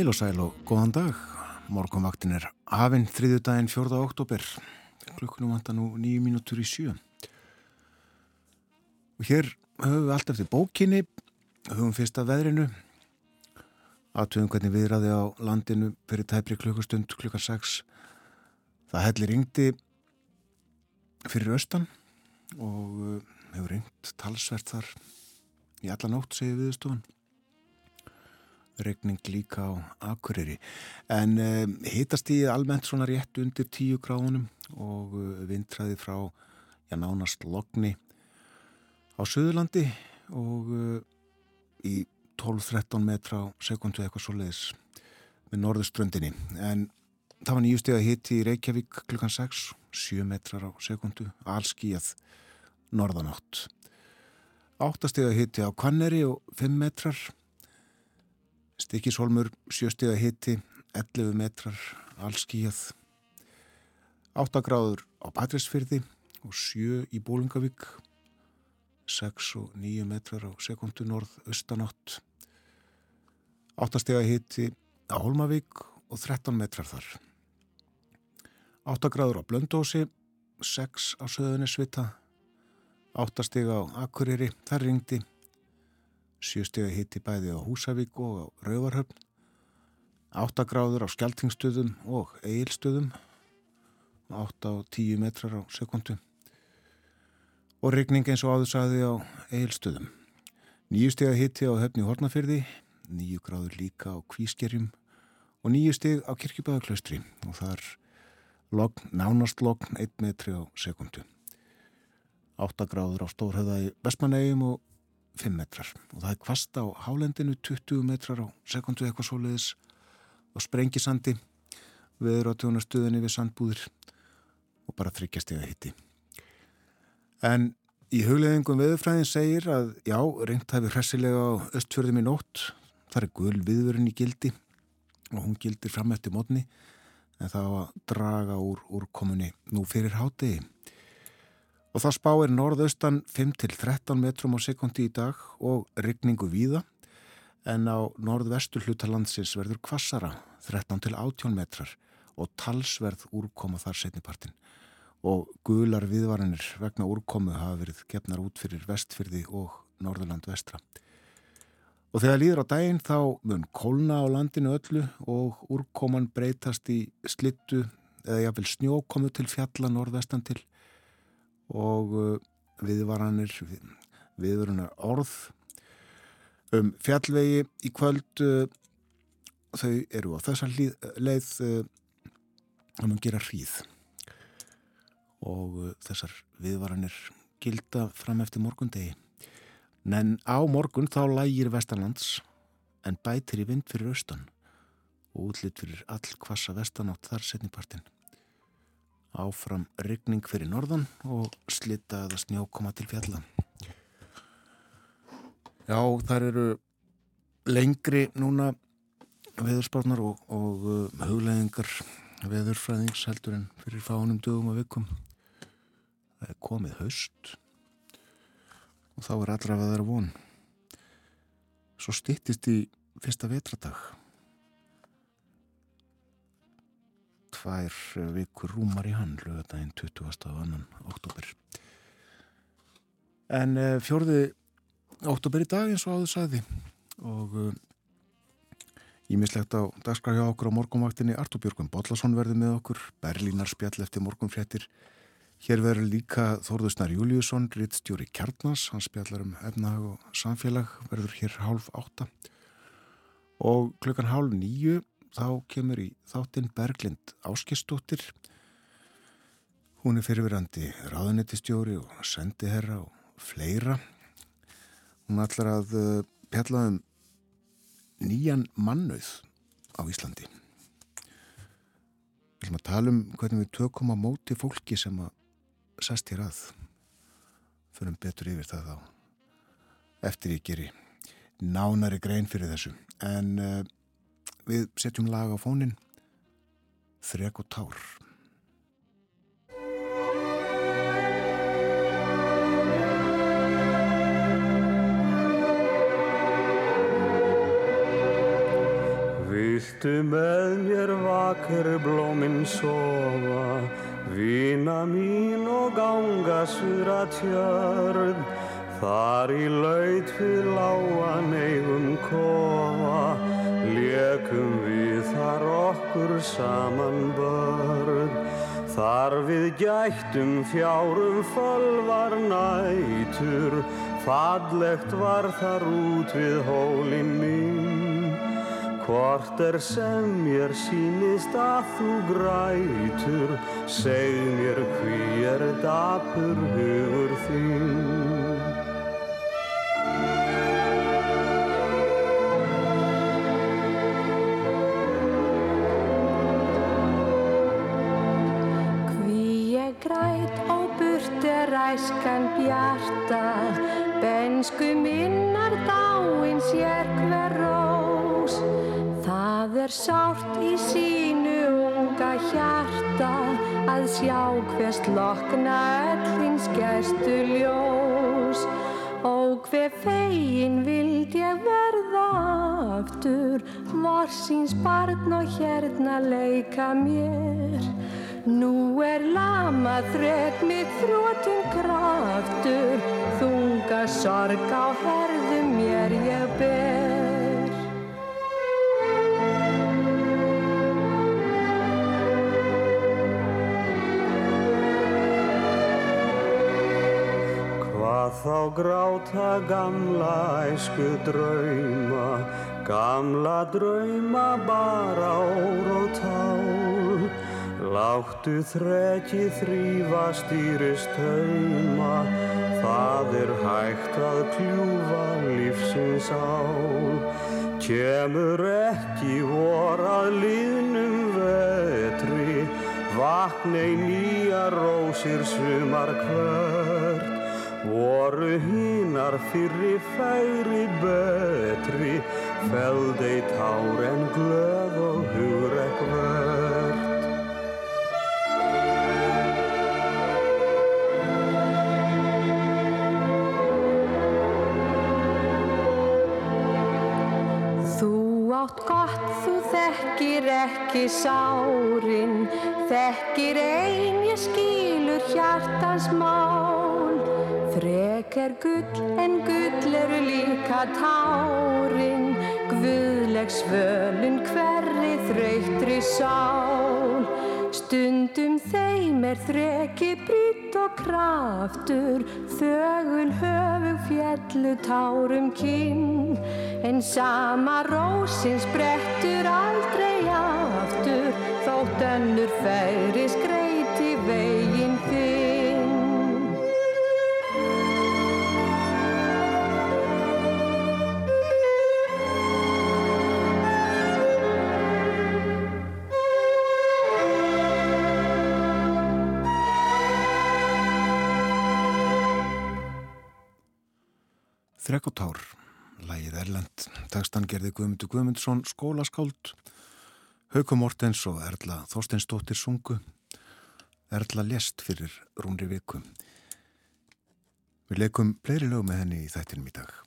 Heil og sæl og góðan dag. Morgonvaktin er hafinn þriðu daginn 4. oktober. Klukkunum vantar nú nýju mínútur í sjö. Og hér höfum við allt eftir bókinni, höfum fyrst að veðrinu, aðtöðum hvernig viðraði á landinu fyrir tæpri klukkustund klukkan 6. Það hellir ringdi fyrir austan og uh, hefur ringt talsvert þar í alla nótt, segir viðstofan regning líka á Akureyri. En um, hitast í almennt svona rétt undir 10 gráðunum og uh, vindræði frá já, nánast logni á Suðurlandi og uh, í 12-13 metra á sekundu eitthvað svo leiðis með norðuströndinni en það var nýju steg að hitti í Reykjavík klukkan 6 7 metrar á sekundu allskíjað norðanátt. 8 steg að hitti á Kvanneri og 5 metrar Stikishólmur, sjöstiða hitti, 11 metrar, allskíjað, 8 gráður á Patrísfyrði og 7 í Bólingavík, 6 og 9 metrar á sekundu norð-austanátt, 8 stega hitti á Holmavík og 13 metrar þar. 8 gráður á Blöndósi, 6 á Söðunisvita, 8 stega á Akureyri, þar ringdi, Sjöstega hitti bæði á Húsavík og á Rauvarhöfn, áttagráður á Skeltingstöðum og Egilstöðum, átt á tíu metrar á sekundu og regning eins og áður saði á Egilstöðum. Nýju steg að hitti á höfni Hortnafyrði, nýju gráður líka á Kvískerjum og nýju steg á Kirkjubæðaklaustri og þar logn, nánast logn 1 metri á sekundu. Áttagráður á Stórhöða í Vestmannegjum og 5 metrar. Og það er kvast á hálendinu 20 metrar á sekundu eitthvað svoleiðis. Og sprengisandi viður á tjónastöðinni við sandbúðir og bara þryggjast eða hitti. En í hugleðingum veðurfræðin segir að já, reynd hafi hressilega á östfjörðum í nótt, það er gul viðvörun í gildi og hún gildir fram eftir mótni en það var að draga úr úrkomunni nú fyrir hátegi og það spáir norðaustan 5-13 metrum á sekundi í dag og rigningu víða en á norðvestur hlutalandsins verður kvassara 13-18 metrar og talsverð úrkoma þar setnipartin og gular viðvarinir vegna úrkomu hafa verið gefnar út fyrir vestfyrði og norðurland vestra. Og þegar líður á daginn þá mun kólna á landinu öllu og úrkoman breytast í slittu eða jáfnvel snjókomu til fjalla norðvestan til og uh, viðvaranir viðvarunar orð um fjallvegi í kvöld uh, þau eru á þessa leið uh, um að gera hríð. Og þessar viðvaranir gilda fram eftir morgundegi. En á morgun þá lægir Vestalands en bætir í vind fyrir austan og útlitt fyrir all kvassa vestanátt þar setnipartin áfram ryggning fyrir norðan og slita eða snjó koma til fjalla. Já, þar eru lengri núna veðurspárnar og, og uh, hugleðingar veðurfræðings heldur en fyrir fánum dögum og vikum. Það er komið haust og þá er allra að það er von. Svo stittist í fyrsta vetradag tvær vikur rúmar í hann lögadaginn 20. annan oktober en uh, fjörði oktober í dag eins og áður sagði og ímislegt uh, á dagskar hjá okkur á morgunvaktinni. Artur Björgum Bollarsson verði með okkur Berlínar spjall eftir morgunfréttir. Hér verður líka Þórðusnar Júliusson rittstjóri Kjarnas, hann spjallar um efnahag og samfélag verður hér hálf átta. Og klukkan hálf nýju þá kemur í þáttinn Berglind Áskistóttir. Hún er fyrirverandi ráðunettistjóri og sendiherra og fleira. Hún ætlar að pjalla um nýjan mannauð á Íslandi. Við ætlum að tala um hvernig við tökum á móti fólki sem að sest hér að. Förum betur yfir það þá. Eftir ég geri nánari grein fyrir þessu. En... Við setjum lag á fónin Þrek og tár. Viltu með mér vakur blóminn sofa, vina mín og ganga sura tjörn, þar í laut við láan eigum kofa, lekum við þar okkur saman börn. Þar við gættum fjárum fölvar nætur, fallegt var þar út við hólinn mín. Hvort er sem mér sínist að þú grætur, seg mér hví er dapur hugur þín. Æskan bjarta, bensku minnar dáin sér hver rós. Það er sárt í sínu unga hjarta að sjá hvers lokna öllins gerstu ljós. Og hver fegin vild ég verða aftur, morsins barn og hérna leika mér. Nú er lama þröð mitt þrótum kraftur, þunga sorg á herðum mér ég ber. Hvað þá gráta gamla æsku drauma, gamla drauma bara ór og tál. Láttu þrekki þrýfa stýrist hauma, það er hægt að kljúfa lífsins ál. Kemur ekki vor að liðnum vetri, vaknei nýja rósir sumar hvert. Voru hínar fyrri færi betri, feldei tár en glöð og hugrekk þekkir ekki sárin, þekkir ein, ég skilur hjartans mál. Frek er gull, en gull eru líka tárin, guðleg svölun hverri þreytri sál. Stundum þeim er þreki brýtt og kraftur, þögul höfug fjallu tárum kinn, en sama rósin sprettur aldrei aftur, þótt önnur færi skreiti Þrekk og tár, lægið Erlend, tekstan gerði Guðmundur Guðmundsson skólaskáld, Hauku Mortens og Erla Þorsteinsdóttir sungu, Erla lest fyrir rúnri viku. Við leikum fleiri lög með henni í þættinum í dag.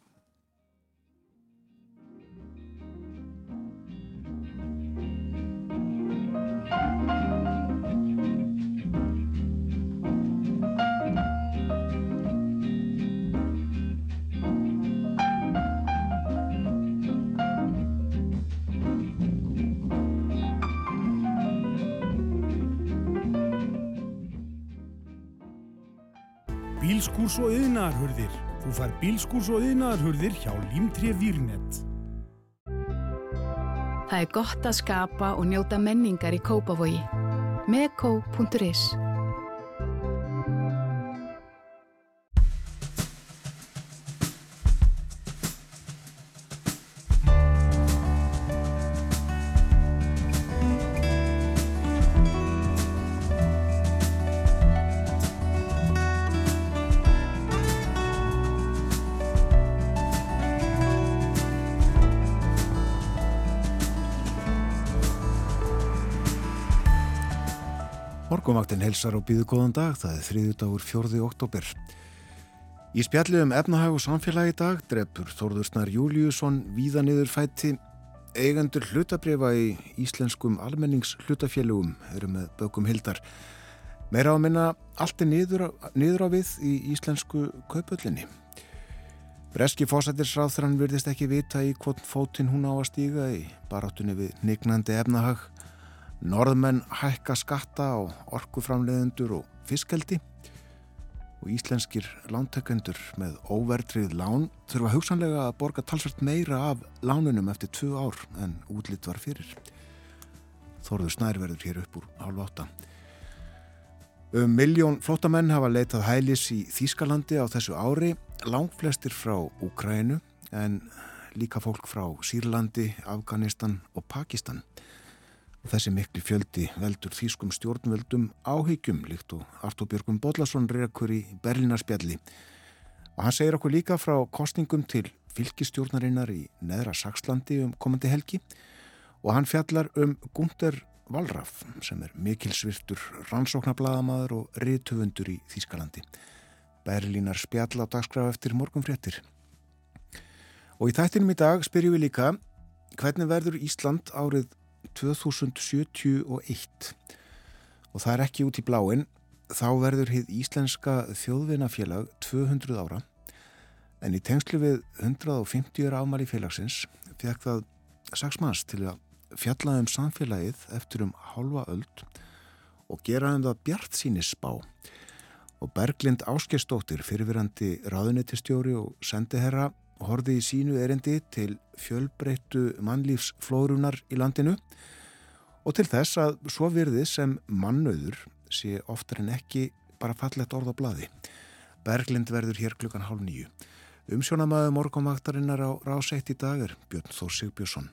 Bílskúrs og yðnaðarhurðir. Þú far bílskúrs og yðnaðarhurðir hjá Límtré Výrnett. Það er gott að skapa og njóta menningar í Kópavogi. Meko.is Helsar og býðu góðan dag, það er þriðu dagur 4. oktober. Í spjallið um efnahag og samfélagi dag drefur Þórður Snar Júliusson víða niður fætti eigendur hlutabrifa í íslenskum almenningshlutafélugum eru með bökum hildar. Meira á að minna allt er niður, niður á við í íslensku kaupöllinni. Breski fósættisráþrann virðist ekki vita í hvort fótinn hún á að stíga í baráttunni við nignandi efnahag. Norðmenn hækka skatta á orkuframleðendur og fiskeldi og íslenskir lántekendur með óvertrið lán þurfa hugsanlega að borga talsvært meira af lánunum eftir tvö ár en útlitt var fyrir. Þorður snærverður hér upp úr halv átta. Um miljón flótamenn hafa leitað hælis í Þýskalandi á þessu ári, langflestir frá Úkrænu en líka fólk frá Sýrlandi, Afganistan og Pakistan. Þessi mikli fjöldi veldur þýskum stjórnveldum áhyggjum líkt og Artur Björgum Bodlason reykur í Berlinarspjalli. Og hann segir okkur líka frá kostningum til fylgistjórnarinnar í neðra Sakslandi um komandi helgi og hann fjallar um Gunther Valraf sem er mikilsvirtur rannsóknarbladamadur og riðtöfundur í Þýskalandi. Berlínar spjall á dagskraf eftir morgunfréttir. Og í þættinum í dag spyrjum við líka hvernig verður Ísland árið 2071 og það er ekki út í bláin þá verður hið Íslenska þjóðvinafélag 200 ára. En í tengslu við 150 ára ámali félagsins fekk það 6 manns til að fjalla um samfélagið eftir um halva öld og gera um það bjart síni spá og Berglind Áskestóttir fyrirverandi ráðunetistjóri og sendiherra horfi í sínu erindi til fjölbreyttu mannlífsflórunar í landinu og til þess að svo virði sem mannauður sé oftar en ekki bara fallett orð á bladi. Berglind verður hér klukkan hálf nýju. Umsjónamaðu morgumvaktarinnar á ráseitt í dag er Björn Þór Sigbjörnsson.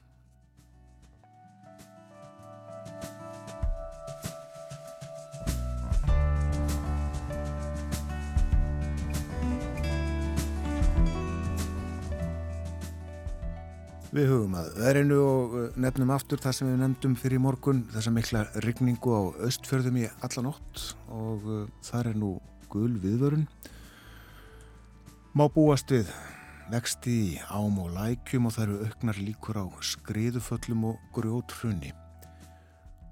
Við hugum að verinu og uh, nefnum aftur það sem við nefndum fyrir morgun þessa mikla rigningu á östfjörðum í allanótt og uh, þar er nú gul viðvörun. Má búast við vexti í ám og lækjum og það eru auknar líkur á skriðuföllum og grjótrunni.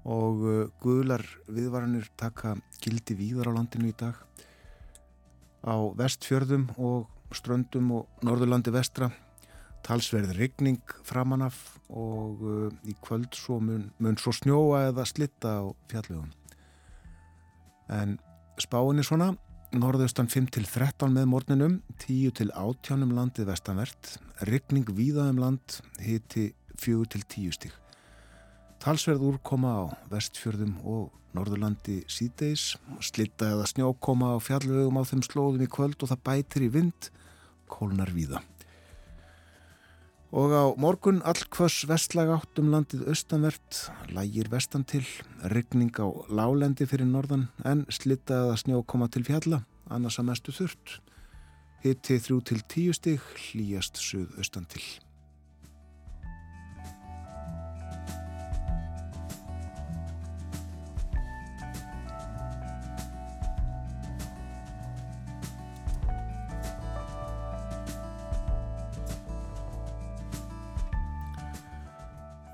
Og uh, gular viðvaranir taka gildi víðar á landinu í dag á vestfjörðum og ströndum og norðurlandi vestra talsverð rigning framanaf og uh, í kvöld svo mun, mun svo snjóa eða slitta á fjallugum. En spáin er svona, norðaustan 5-13 með morninum, 10-18 um landið vestanvert, rigning víða um land, hiti 4-10 stík. Talsverð úrkoma á vestfjörðum og norðurlandi síðdeis, slitta eða snjókoma á fjallugum á þeim slóðum í kvöld og það bætir í vind, kólnar víða. Og á morgun allkvöss vestlag átt um landið austanvert, lægir vestan til, ryggning á lálendi fyrir norðan en slittaða snjó koma til fjalla, annars að mestu þurft. Hitti þrjú til tíu stig, hlýjast suð austan til.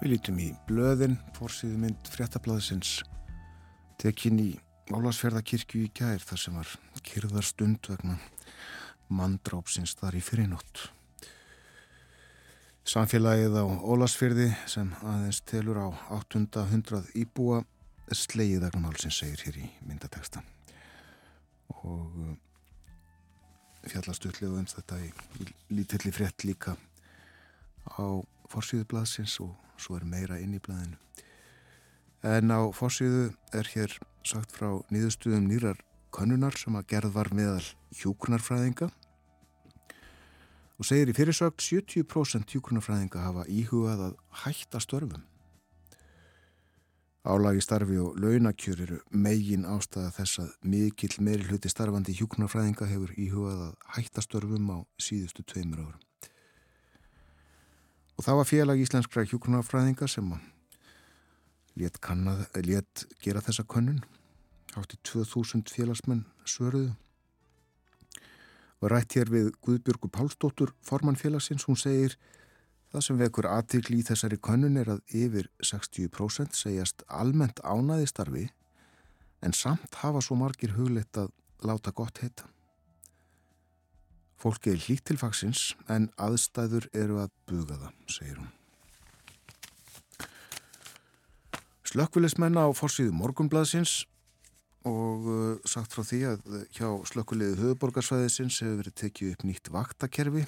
Við lítum í blöðin, fórsýðu mynd fréttablaðsins tekinn í Ólasferðakirkju í gær þar sem var kyrðar stund vegna mandrápsins þar í fyrirnótt. Samfélagið á Ólasferði sem aðeins telur á 800 íbúa slegið vegna málsins segir hér í myndateksta og uh, fjallastutlega um þetta í, lítilli frétt líka á fórsýðu blaðsins og svo er meira inn í blæðinu. En á fórsíðu er hér sagt frá nýðustuðum nýrar konunar sem að gerð var meðal hjúkunarfræðinga og segir í fyrirsögt 70% hjúkunarfræðinga hafa íhugað að hætta störfum. Álagi starfi og launakjör eru megin ástæða þess að mikill meiri hluti starfandi hjúkunarfræðinga hefur íhugað að hætta störfum á síðustu tveimur árum. Og það var félag íslenskra hjókunarfræðinga sem létt, kannad, létt gera þessa könnun. Hátti 2000 félagsmenn svöruðu. Og rætt hér við Guðbjörgu Pálsdóttur, formann félagsins, hún segir Það sem vekur aðtikli í þessari könnun er að yfir 60% segjast almennt ánaði starfi en samt hafa svo margir huglitt að láta gott heita. Fólki er hlýtt til fagsins en aðstæður eru að buga það, segir hún. Slökkvilismenn á fórsíðu morgunblaðsins og uh, sagt frá því að hjá slökkuliði höfuborgarsvæðisins hefur verið tekið upp nýtt vaktakerfi.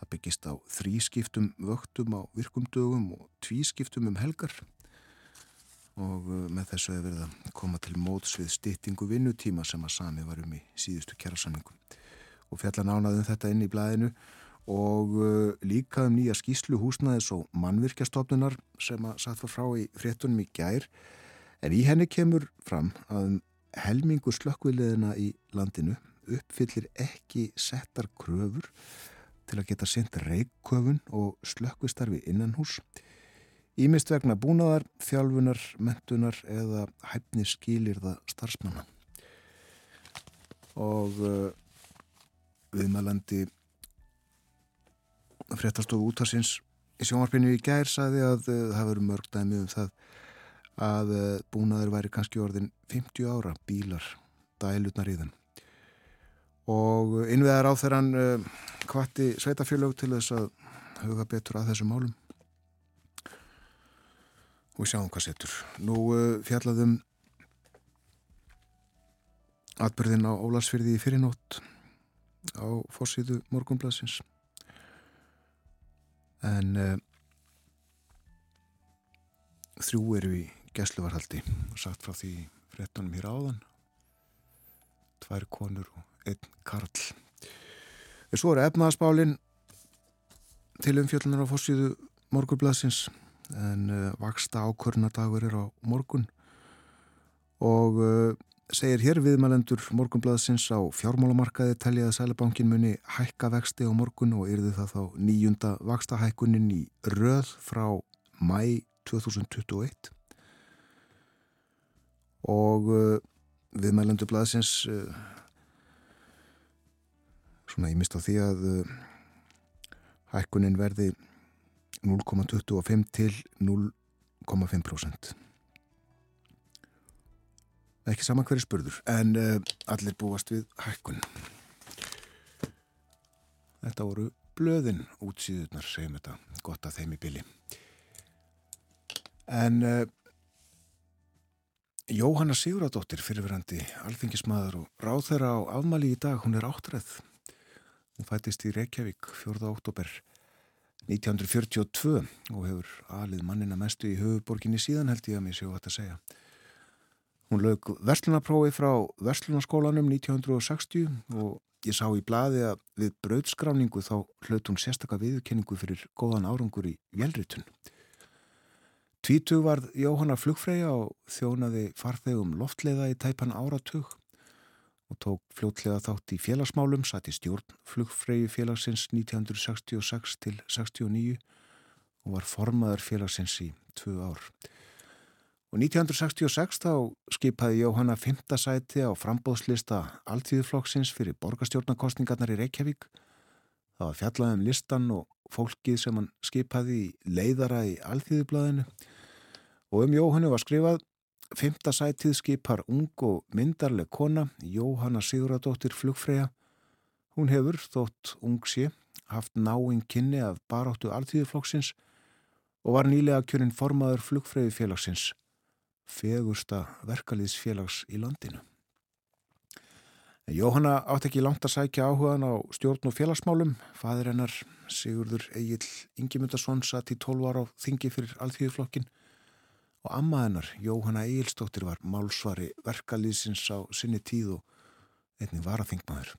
Það byggist á þrískiptum vöktum á virkumdögum og tvískiptum um helgar og uh, með þessu hefur verið að koma til móts við styttingu vinnutíma sem að sami var um í síðustu kjærasamningum. Og fjalla nánaðum þetta inn í blæðinu og uh, líka um nýja skýslu húsnaðis og mannvirkjastofnunar sem að satt var frá í fréttunum í gær. En í henni kemur fram að um helmingu slökkviliðina í landinu uppfyllir ekki settar kröfur til að geta sendt reikköfun og slökkvistarfi innan hús ímist vegna búnaðar, þjálfunar, mentunar eða hæfni skilir það starfsmanna. Og uh, viðmælandi fréttastofu útarsins í sjónvarpinu í gær saði að uh, það verður mörg dæmi um það að uh, búnaður væri kannski orðin 50 ára bílar dælutnar í þeim. Og innveðar á þeirran uh, kvatti sveitafélög til þess að huga betur að þessum málum. Og sjáum hvað setur. Nú fjallaðum atbyrðin á Ólarsfyrði í fyrirnótt á fórsýðu morgunblassins en uh, þrjú eru í gesluvarhaldi og sagt frá því frettunum hér áðan. Tvær konur og einn karl. En svo eru efnaðaspálin til umfjöldunar á fórsíðu morgurblassins en uh, vaksta ákvörnadagur er á morgun. Og uh, segir hér viðmælendur morgunblaðsins á fjármálamarkaði telja að Sælabankin muni hækka vexti á morgun og yrði það þá nýjunda vakstahækunin í röð frá mæ 2021 og uh, viðmælendur blaðsins uh, svona ég mist á því að uh, hækunin verði 0,25 til 0,5% ekki saman hverju spurður en uh, allir búast við hækkun. Þetta voru blöðin útsýðunar segjum þetta gott að þeim í bili. En uh, Jóhanna Siguradóttir fyrirverandi alþingismadur og ráð þeirra á afmæli í dag hún er áttræð. Hún fættist í Reykjavík 4. oktober 1942 og hefur alið mannina mestu í höfuborginni síðan held ég að mér séu að segja Hún lög verslunarprófi frá verslunarskólanum 1960 og ég sá í blaði að við brauðskráningu þá hlaut hún sérstakka viðkenningu fyrir góðan árangur í velritun. Tvítug varð Jóhanna flugfreyja og þjónaði farþegum loftleiða í tæpan áratug og tók fljótlega þátt í félagsmálum, satt í stjórn flugfreyju félagsins 1966 til 69 og var formaður félagsins í tvö ár. Og 1966 þá skipaði Jóhanna fymta sæti á frambóðslista Altíðuflokksins fyrir borgastjórnarkostningarnar í Reykjavík. Það var fjallaðum listan og fólkið sem hann skipaði í leiðara í Altíðublaðinu. Og um Jóhannu var skrifað Fymta sætið skipar ung og myndarleg kona, Jóhanna Siguradóttir Flugfræja. Hún hefur, þótt ung sé, haft náinn kynni af baráttu Altíðuflokksins og var nýlega kjörinn formaður Flugfræju félagsins fegursta verkaliðsfélags í landinu. En Jóhanna átt ekki langt að sækja áhugan á stjórn og félagsmálum. Fadir hennar Sigurður Egil Ingemyndarsson satt í 12 ára á þingi fyrir alþýðuflokkin og amma hennar Jóhanna Egilstóttir var málsvari verkaliðsins á sinni tíð og einnig var að þingmaður.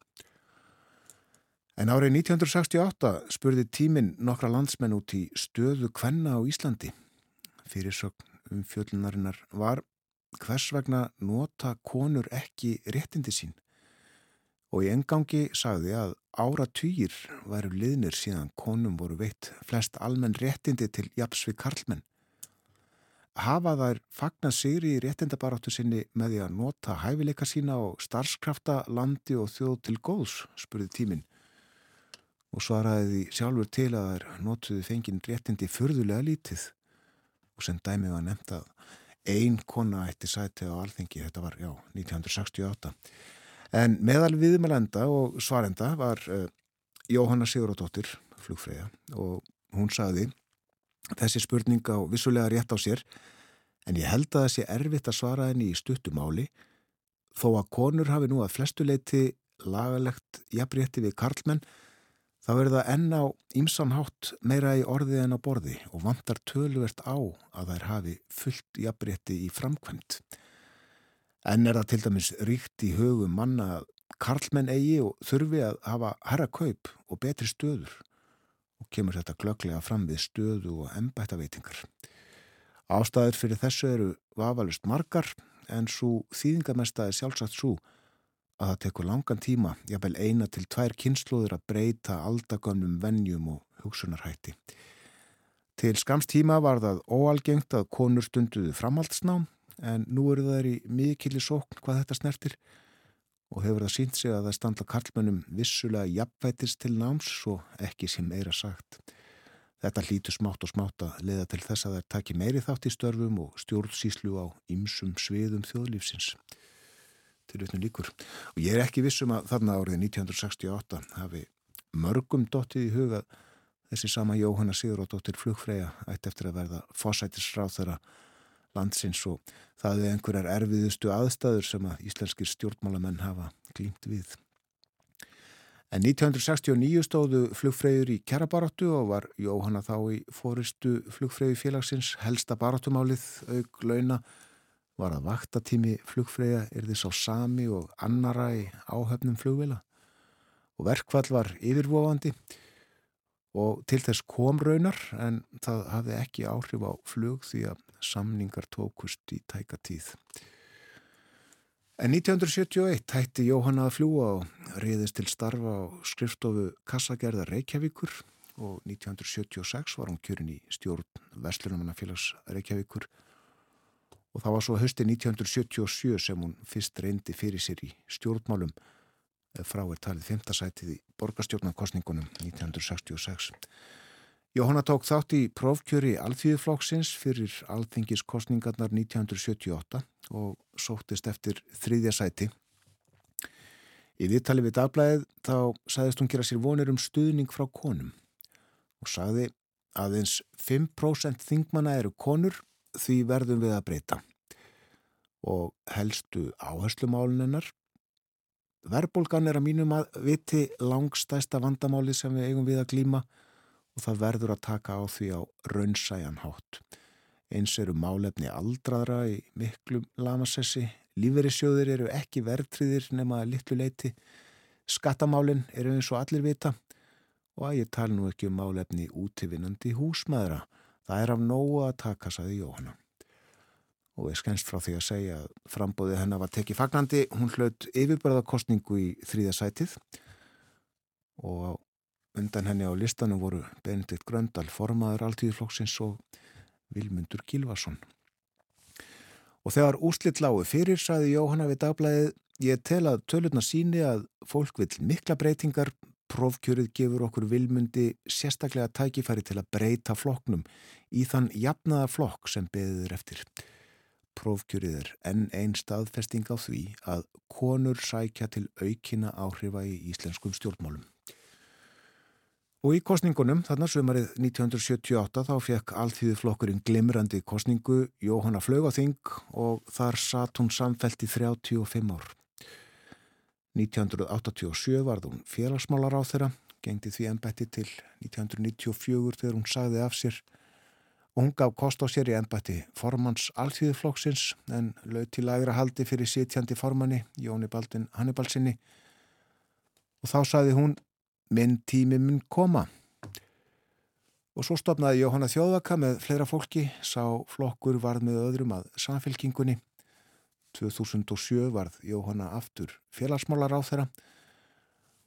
En árið 1968 spurði tíminn nokkra landsmenn út í stöðu kvenna á Íslandi. Fyrirsögn um fjöllunarinnar var hvers vegna nota konur ekki réttindi sín og í engangi sagði að ára týjir væru liðnir síðan konum voru veitt flest almenn réttindi til japsvi karlmenn. Hafa þær fagna sigri í réttindabaráttu sinni með því að nota hæfileika sína og starfskrafta landi og þjóð til góðs, spurði tíminn. og svaraði því sjálfur til að þær notuði fengin réttindi fyrðulega lítið og sem dæmið var nefnt að ein kona ætti sæti á alþengi, þetta var, já, 1968. En meðal viðmælenda og svarenda var uh, Jóhanna Siguradóttir, flugfræða, og hún sagði þessi spurning á vissulega rétt á sér, en ég held að það sé erfitt að svara henni í stuttumáli, þó að konur hafi nú að flestuleiti lagalegt jafnrétti við karlmenn, þá er það enn á ímsanhátt meira í orði en á borði og vantar töluvert á að þær hafi fullt jafnrétti í framkvæmt. En er það til dæmis ríkt í hugum manna að karlmenn eigi og þurfi að hafa herra kaup og betri stöður og kemur þetta glögglega fram við stöðu og embættaveitingar. Ástæður fyrir þessu eru vafalust margar en svo þýðingamesta er sjálfsagt svo að það tekur langan tíma, jafnvel eina til tvær kynnslóður að breyta aldagönnum vennjum og hugsunarhætti. Til skamstíma var það óalgengt að konur stunduðu framhaldsnám en nú eru það í mikilli sókn hvað þetta snertir og hefur það sínt sig að það standa karlmennum vissulega jafnvætist til náms og ekki sem meira sagt. Þetta hlýtu smátt og smátt að leiða til þess að það taki meiri þátt í störfum og stjórnsíslu á ymsum sviðum þjóðlífsins til utnum líkur. Og ég er ekki vissum að þarna árið 1968 hafi mörgum dottið í huga þessi sama Jóhanna Siguróttir flugfræja ætti eftir að verða fósætisráð þeirra landsins og það er einhverjar erfiðustu aðstæður sem að íslenskir stjórnmálamenn hafa glýmt við. En 1969 stóðu flugfræjur í kjærabaráttu og var Jóhanna þá í fóristu flugfræju félagsins helsta baráttumálið auk launa var að vaktatími flugfræja er þess á sami og annara í áhöfnum flugvila og verkvall var yfirvofandi og til þess kom raunar en það hafði ekki áhrif á flug því að samningar tókust í tæka tíð. En 1971 hætti Jóhanna að fljúa og reyðist til starfa á skrifstofu Kassagerðar Reykjavíkur og 1976 var hún kjörin í stjórn Vestlunumannafélags Reykjavíkur og það var svo hösti 1977 sem hún fyrst reyndi fyrir sér í stjórnmálum frá er talið femtasætið í borgarstjórnarkostningunum 1966. Jóhanna tók þátt í prófkjöri alþýðuflokksins fyrir alþingiskostningarnar 1978 og sóttist eftir þriðja sæti. Í viðtali við dagblæðið þá sagðist hún gera sér vonir um stuðning frá konum og sagði að eins 5% þingmanna eru konur því verðum við að breyta. Og helstu áherslumáluninnar verðbólgan er að mínum að viti langstæsta vandamáli sem við eigum við að glíma og það verður að taka á því á raunsæjan hátt. Eins eru málefni aldraðra í miklum lamasessi. Lífverðisjóðir eru ekki verðtriðir nema litlu leiti skattamálin eru eins og allir vita. Og að ég tala nú ekki um málefni útivinnandi húsmaðra Það er af nógu að taka, saði Jóhanna. Og við skennst frá því að segja að frambóðið hennar var tekið fagnandi. Hún hlaut yfirbörðarkostningu í þrýðasætið og undan henni á listanum voru Benedikt Gröndal, formaður alltíðflokksins og Vilmundur Gilvason. Og þegar úslitt lágu fyrir, saði Jóhanna við dagblæðið, ég tel að tölurna síni að fólk vil mikla breytingar Prófkjörið gefur okkur vilmundi sérstaklega tækifæri til að breyta flokknum í þann jafnaða flokk sem beðir eftir. Prófkjörið er enn einn staðfesting á því að konur sækja til aukina áhrifa í íslenskum stjórnmálum. Og í kostningunum, þarna sömarið 1978, þá fekk allþýðu flokkurinn glimrandi kostningu Jóhanna Flögaþing og þar satt hún samfelt í 35 ár. 1987 varð hún félagsmálar á þeirra, gengdi því ennbætti til 1994 þegar hún sagði af sér hún gaf kost á sér í ennbætti formans alþýðuflokksins en lög til aðra haldi fyrir sitjandi formanni Jóni Baldin Hannibalsinni og þá sagði hún minn tími mun koma. Og svo stopnaði Jóhanna Þjóðaka með fleira fólki, sá flokkur varð með öðrum að samfélkingunni 2007 varð Jóhanna aftur félagsmálar á þeirra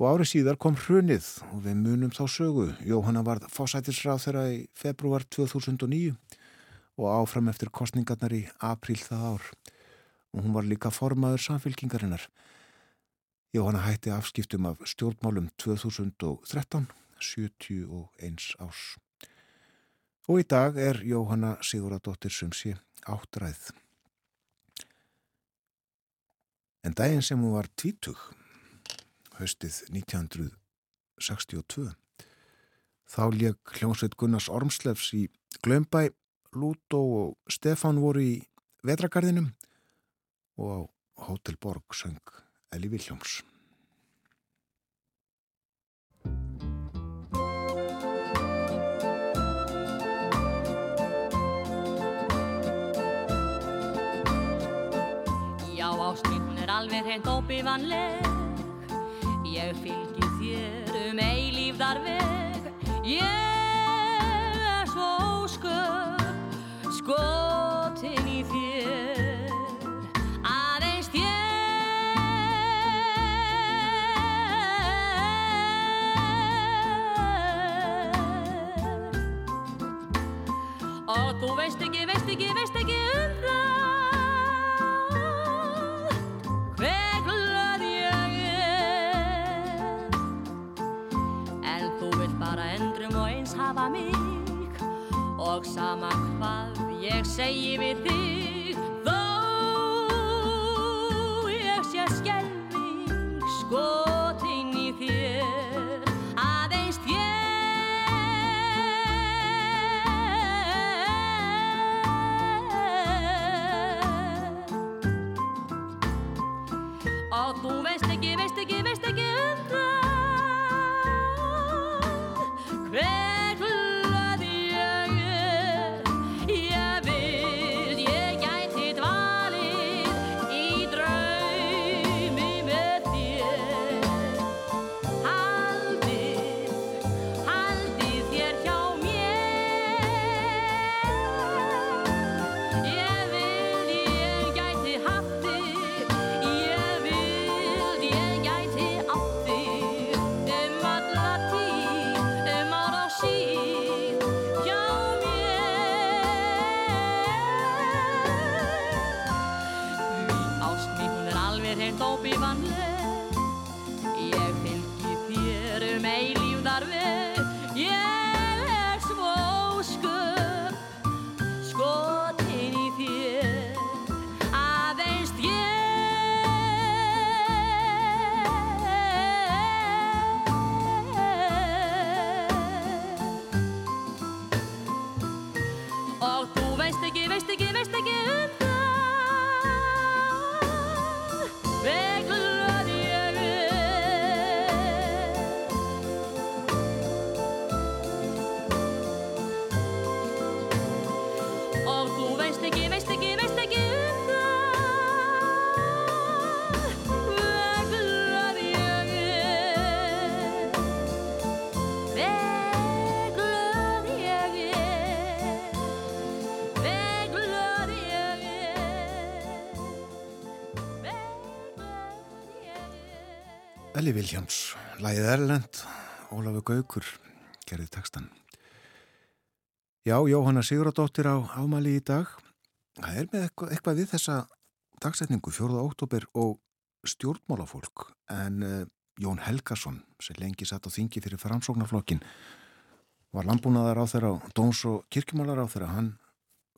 og árið síðar kom hrunið og við munum þá sögu. Jóhanna varð fósætisráð þeirra í februar 2009 og áfram eftir kostningarnar í apríl það ár og hún var líka formaður samfélkingarinnar. Jóhanna hætti afskiptum af stjórnmálum 2013 71 árs. Og í dag er Jóhanna Siguradóttir sem sé áttræð. En daginn sem hún var tvítug, höstið 1962, þá leik hljómsveit Gunnars Ormslefs í Glömbæ, Lútó og Stefan voru í vetragarðinum og á Hotel Borg söng Eli Viljóms. Já, ástminn er alveg hreint óbívanleg Ég fylgi þér um eilífðar veg. Ég er svo ósköp skotin mig. Og sama hvað ég segi við þig Þó ég sé skelving skotin Viljáms, lægið Erlend, Ólafur Gaukur, gerði textan. Já, Jóhanna Siguradóttir á ámali í dag. Það er með eitthvað, eitthvað við þessa dagsetningu, 4. oktober og stjórnmálafólk. En uh, Jón Helgason, sem lengi satt á þingi fyrir framsóknarflokkin, var landbúnaðar á þeirra og dóns og kirkjumálar á þeirra. Hann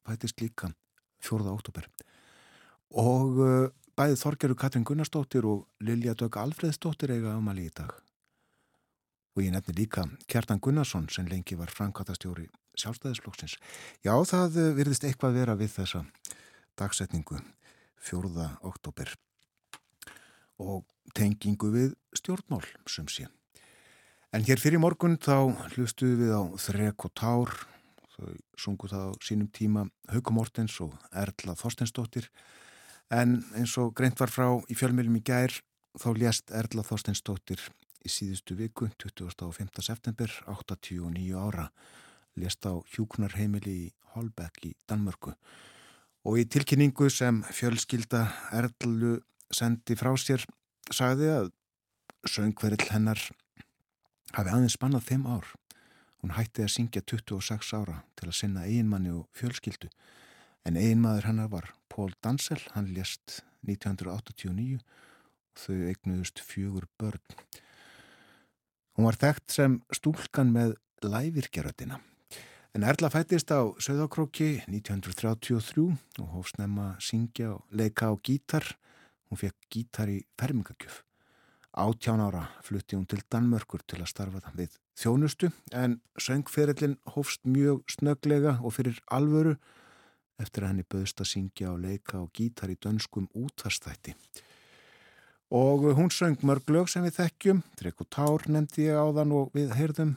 fætist líka 4. oktober. Og uh, bæði Þorgerur Katrin Gunnarsdóttir og Lilja Dögg Alfreðsdóttir eiga ámali í dag. Og ég nefni líka Kjartan Gunnarsson sem lengi var framkvæmtastjóri sjálfstæðisflokksins. Já, það eh, virðist eitthvað vera við þessa dagsetningu 4. oktober og tengingu við stjórnmál sem sé. En hér fyrir morgun þá hlustuðu við á Þrek og Tár, þau sungu það á sínum tíma Haukum Mortens og Erla Þorstensdóttir en eins og greint var frá í fjölmjölum í gær þá lést Erla Þorstensdóttir í síðustu viku 25. september 89 ára lést á hjúknarheimili í Holbeck í Danmörku og í tilkynningu sem fjölskylda Erlu sendi frá sér sagði að söngverill hennar hafi aðeins spannað 5 ár. Hún hætti að syngja 26 ára til að sinna eiginmanni og fjölskyldu en eiginmaður hennar var Pól Dansel, hann lést 1989 og þau eignuðust fjögur börn. Hún var þekkt sem stúlkan með lævirkjarötina. En Erla fættist á Söðakróki 1933 og hófst nefna að syngja og leika á gítar. Hún fekk gítar í fermingagjöf. Átján ára flutti hún til Danmörkur til að starfa við þjónustu en söngferillin hófst mjög snöglega og fyrir alvöru eftir að henni böðst að syngja og leika og gítar í dönskum útvarstætti. Og hún söng mörg lög sem við þekkjum, Trekk og Tár nefndi ég á þann og við heyrðum,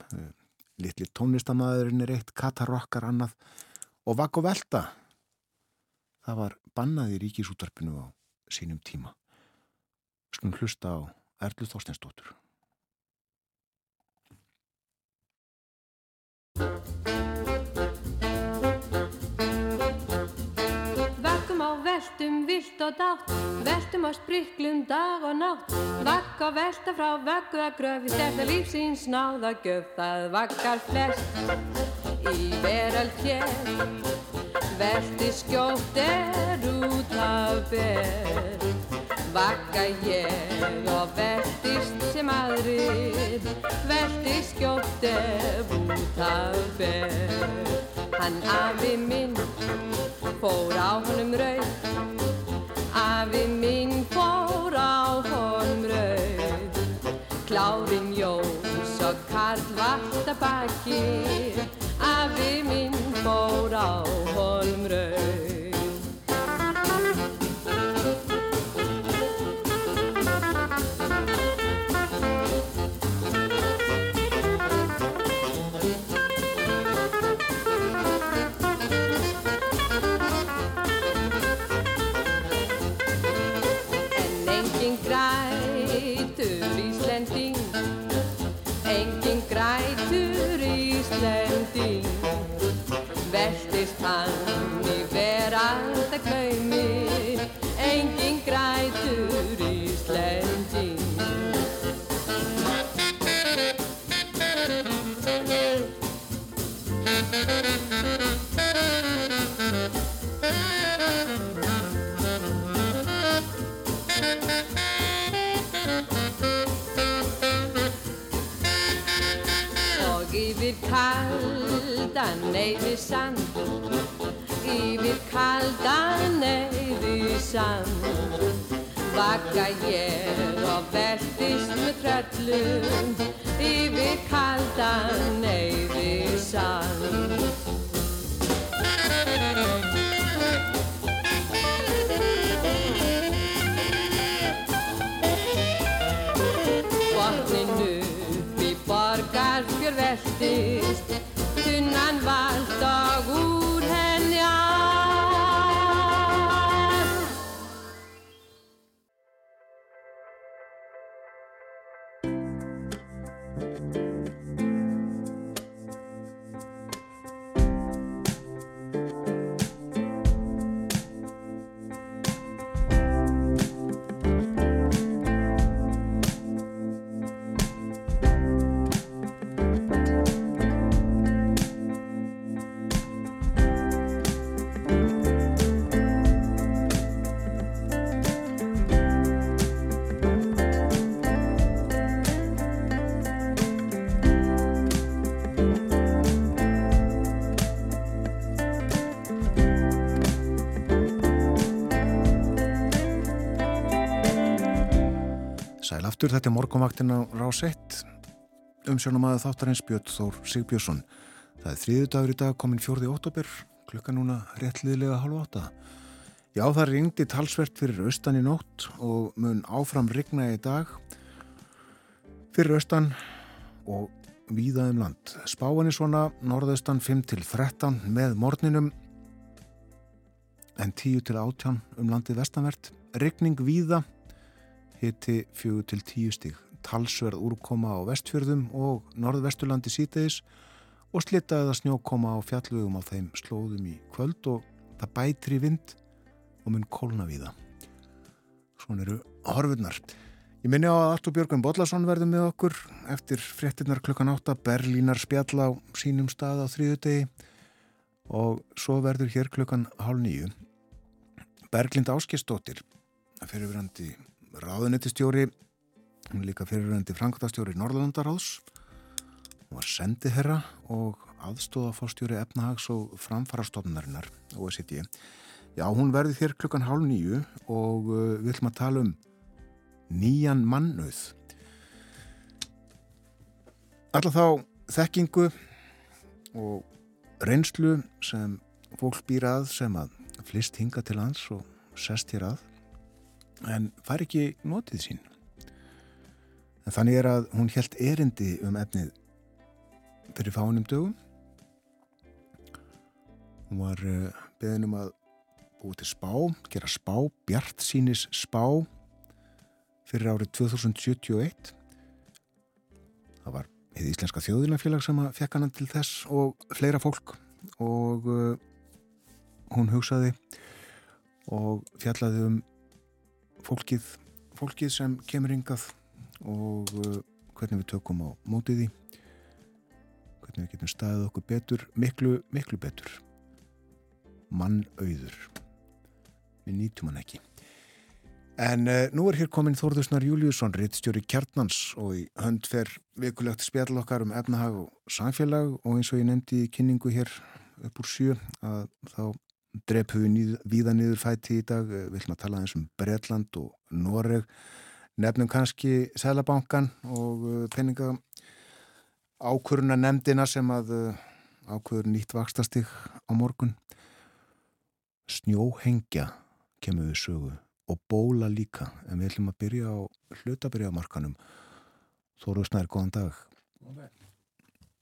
Littli tónlistamæðurinn er eitt, Katarokkar annað og Vakk og Velta. Það var bannað í ríkisútarpinu á sínum tíma. Skulum hlusta á Erlu Þorstensdóttur. Veltum vilt og dátt Veltum á spriklum dag og nátt. Vakk á velta frá vakku að gröfi Stefna lífsins náða gjöf Það vakkar flest. Í veröld hér Velti skjótt er út af ber Vakka ég og veltist sem aðrir Velti skjótt er út af ber Hann afi minn fór á honum rauð Afi minn fór á honum rauð. Klárin Jós og Karl baki Afi minn fór á honum rauð aftur, þetta er morgunvaktin á Rás 1. Umsjónum aðeins þáttarins Björn Þór Sigbjörnsson. Það er þriðu dagur í dag, komin fjórði óttobur, klukka núna réttliðlega halv átta. Já, það ringdi talsvert fyrir austan í nótt og mun áfram rigna í dag fyrir austan og víða um land. Spáin er svona norðaustan 5 til 13 með morninum en 10 til 18 um landið vestanvert. Rigning víða hiti 4 til 10 stíg, talsverð úrkoma á vestfjörðum og norðvesturlandi síteðis og slitta eða snjókoma á fjallugum á þeim slóðum í kvöld og það bætir í vind og mun kólna við það. Svona eru horfurnar. Ég minni á að Artur Björgum Bodlason verður með okkur eftir fréttinnar klukkan 8 Berlínar spjall á sínum stað á þrýðudegi og svo verður hér klukkan hálf nýju Berglind Áskistóttir fyrirverandi ráðunettistjóri hún er líka fyrirverandi framkvæmtastjóri Norðlandaráðs Hún var sendiherra og aðstóðafástjóri efnahags og framfarastofnarinnar OECD. Já, hún verði þér klukkan hálf nýju og uh, við ætlum að tala um nýjan mannauð. Alltaf þá þekkingu og reynslu sem fólk býr að sem að flist hinga til hans og sest hér að en fær ekki notið sín. En þannig er að hún helt erindi um efnið fyrir fánum dögum. Hún var uh, beðin um að búið til spá, gera spá, bjart sínis spá fyrir árið 2071. Það var hefði Íslenska þjóðinafélag sem að fekk hann til þess og fleira fólk og uh, hún hugsaði og fjallaði um fólkið, fólkið sem kemur yngað og uh, hvernig við tökum á mótið því hvernig við getum staðið okkur betur miklu, miklu betur. Mannauður. Við nýtum hann ekki. En uh, nú er hér komin Þórðusnar Júliusson, rittstjóri Kjartnans og í hönd fer vikulegt spjall okkar um efnahag og samfélag og eins og ég nefndi í kynningu hér upp úr sjö að þá drepum við víða niður fæti í dag, við ætlum að tala eins um Bretland og Noreg, nefnum kannski Sælabankan og uh, peninga ákvöruna nefndina sem að uh, ákvör nýtt vakstastig á morgun. Snjóhengja kemur við sögu og bóla líka, en við ætlum að byrja á hlutabriðamarkanum Þóru Snær, góðan dag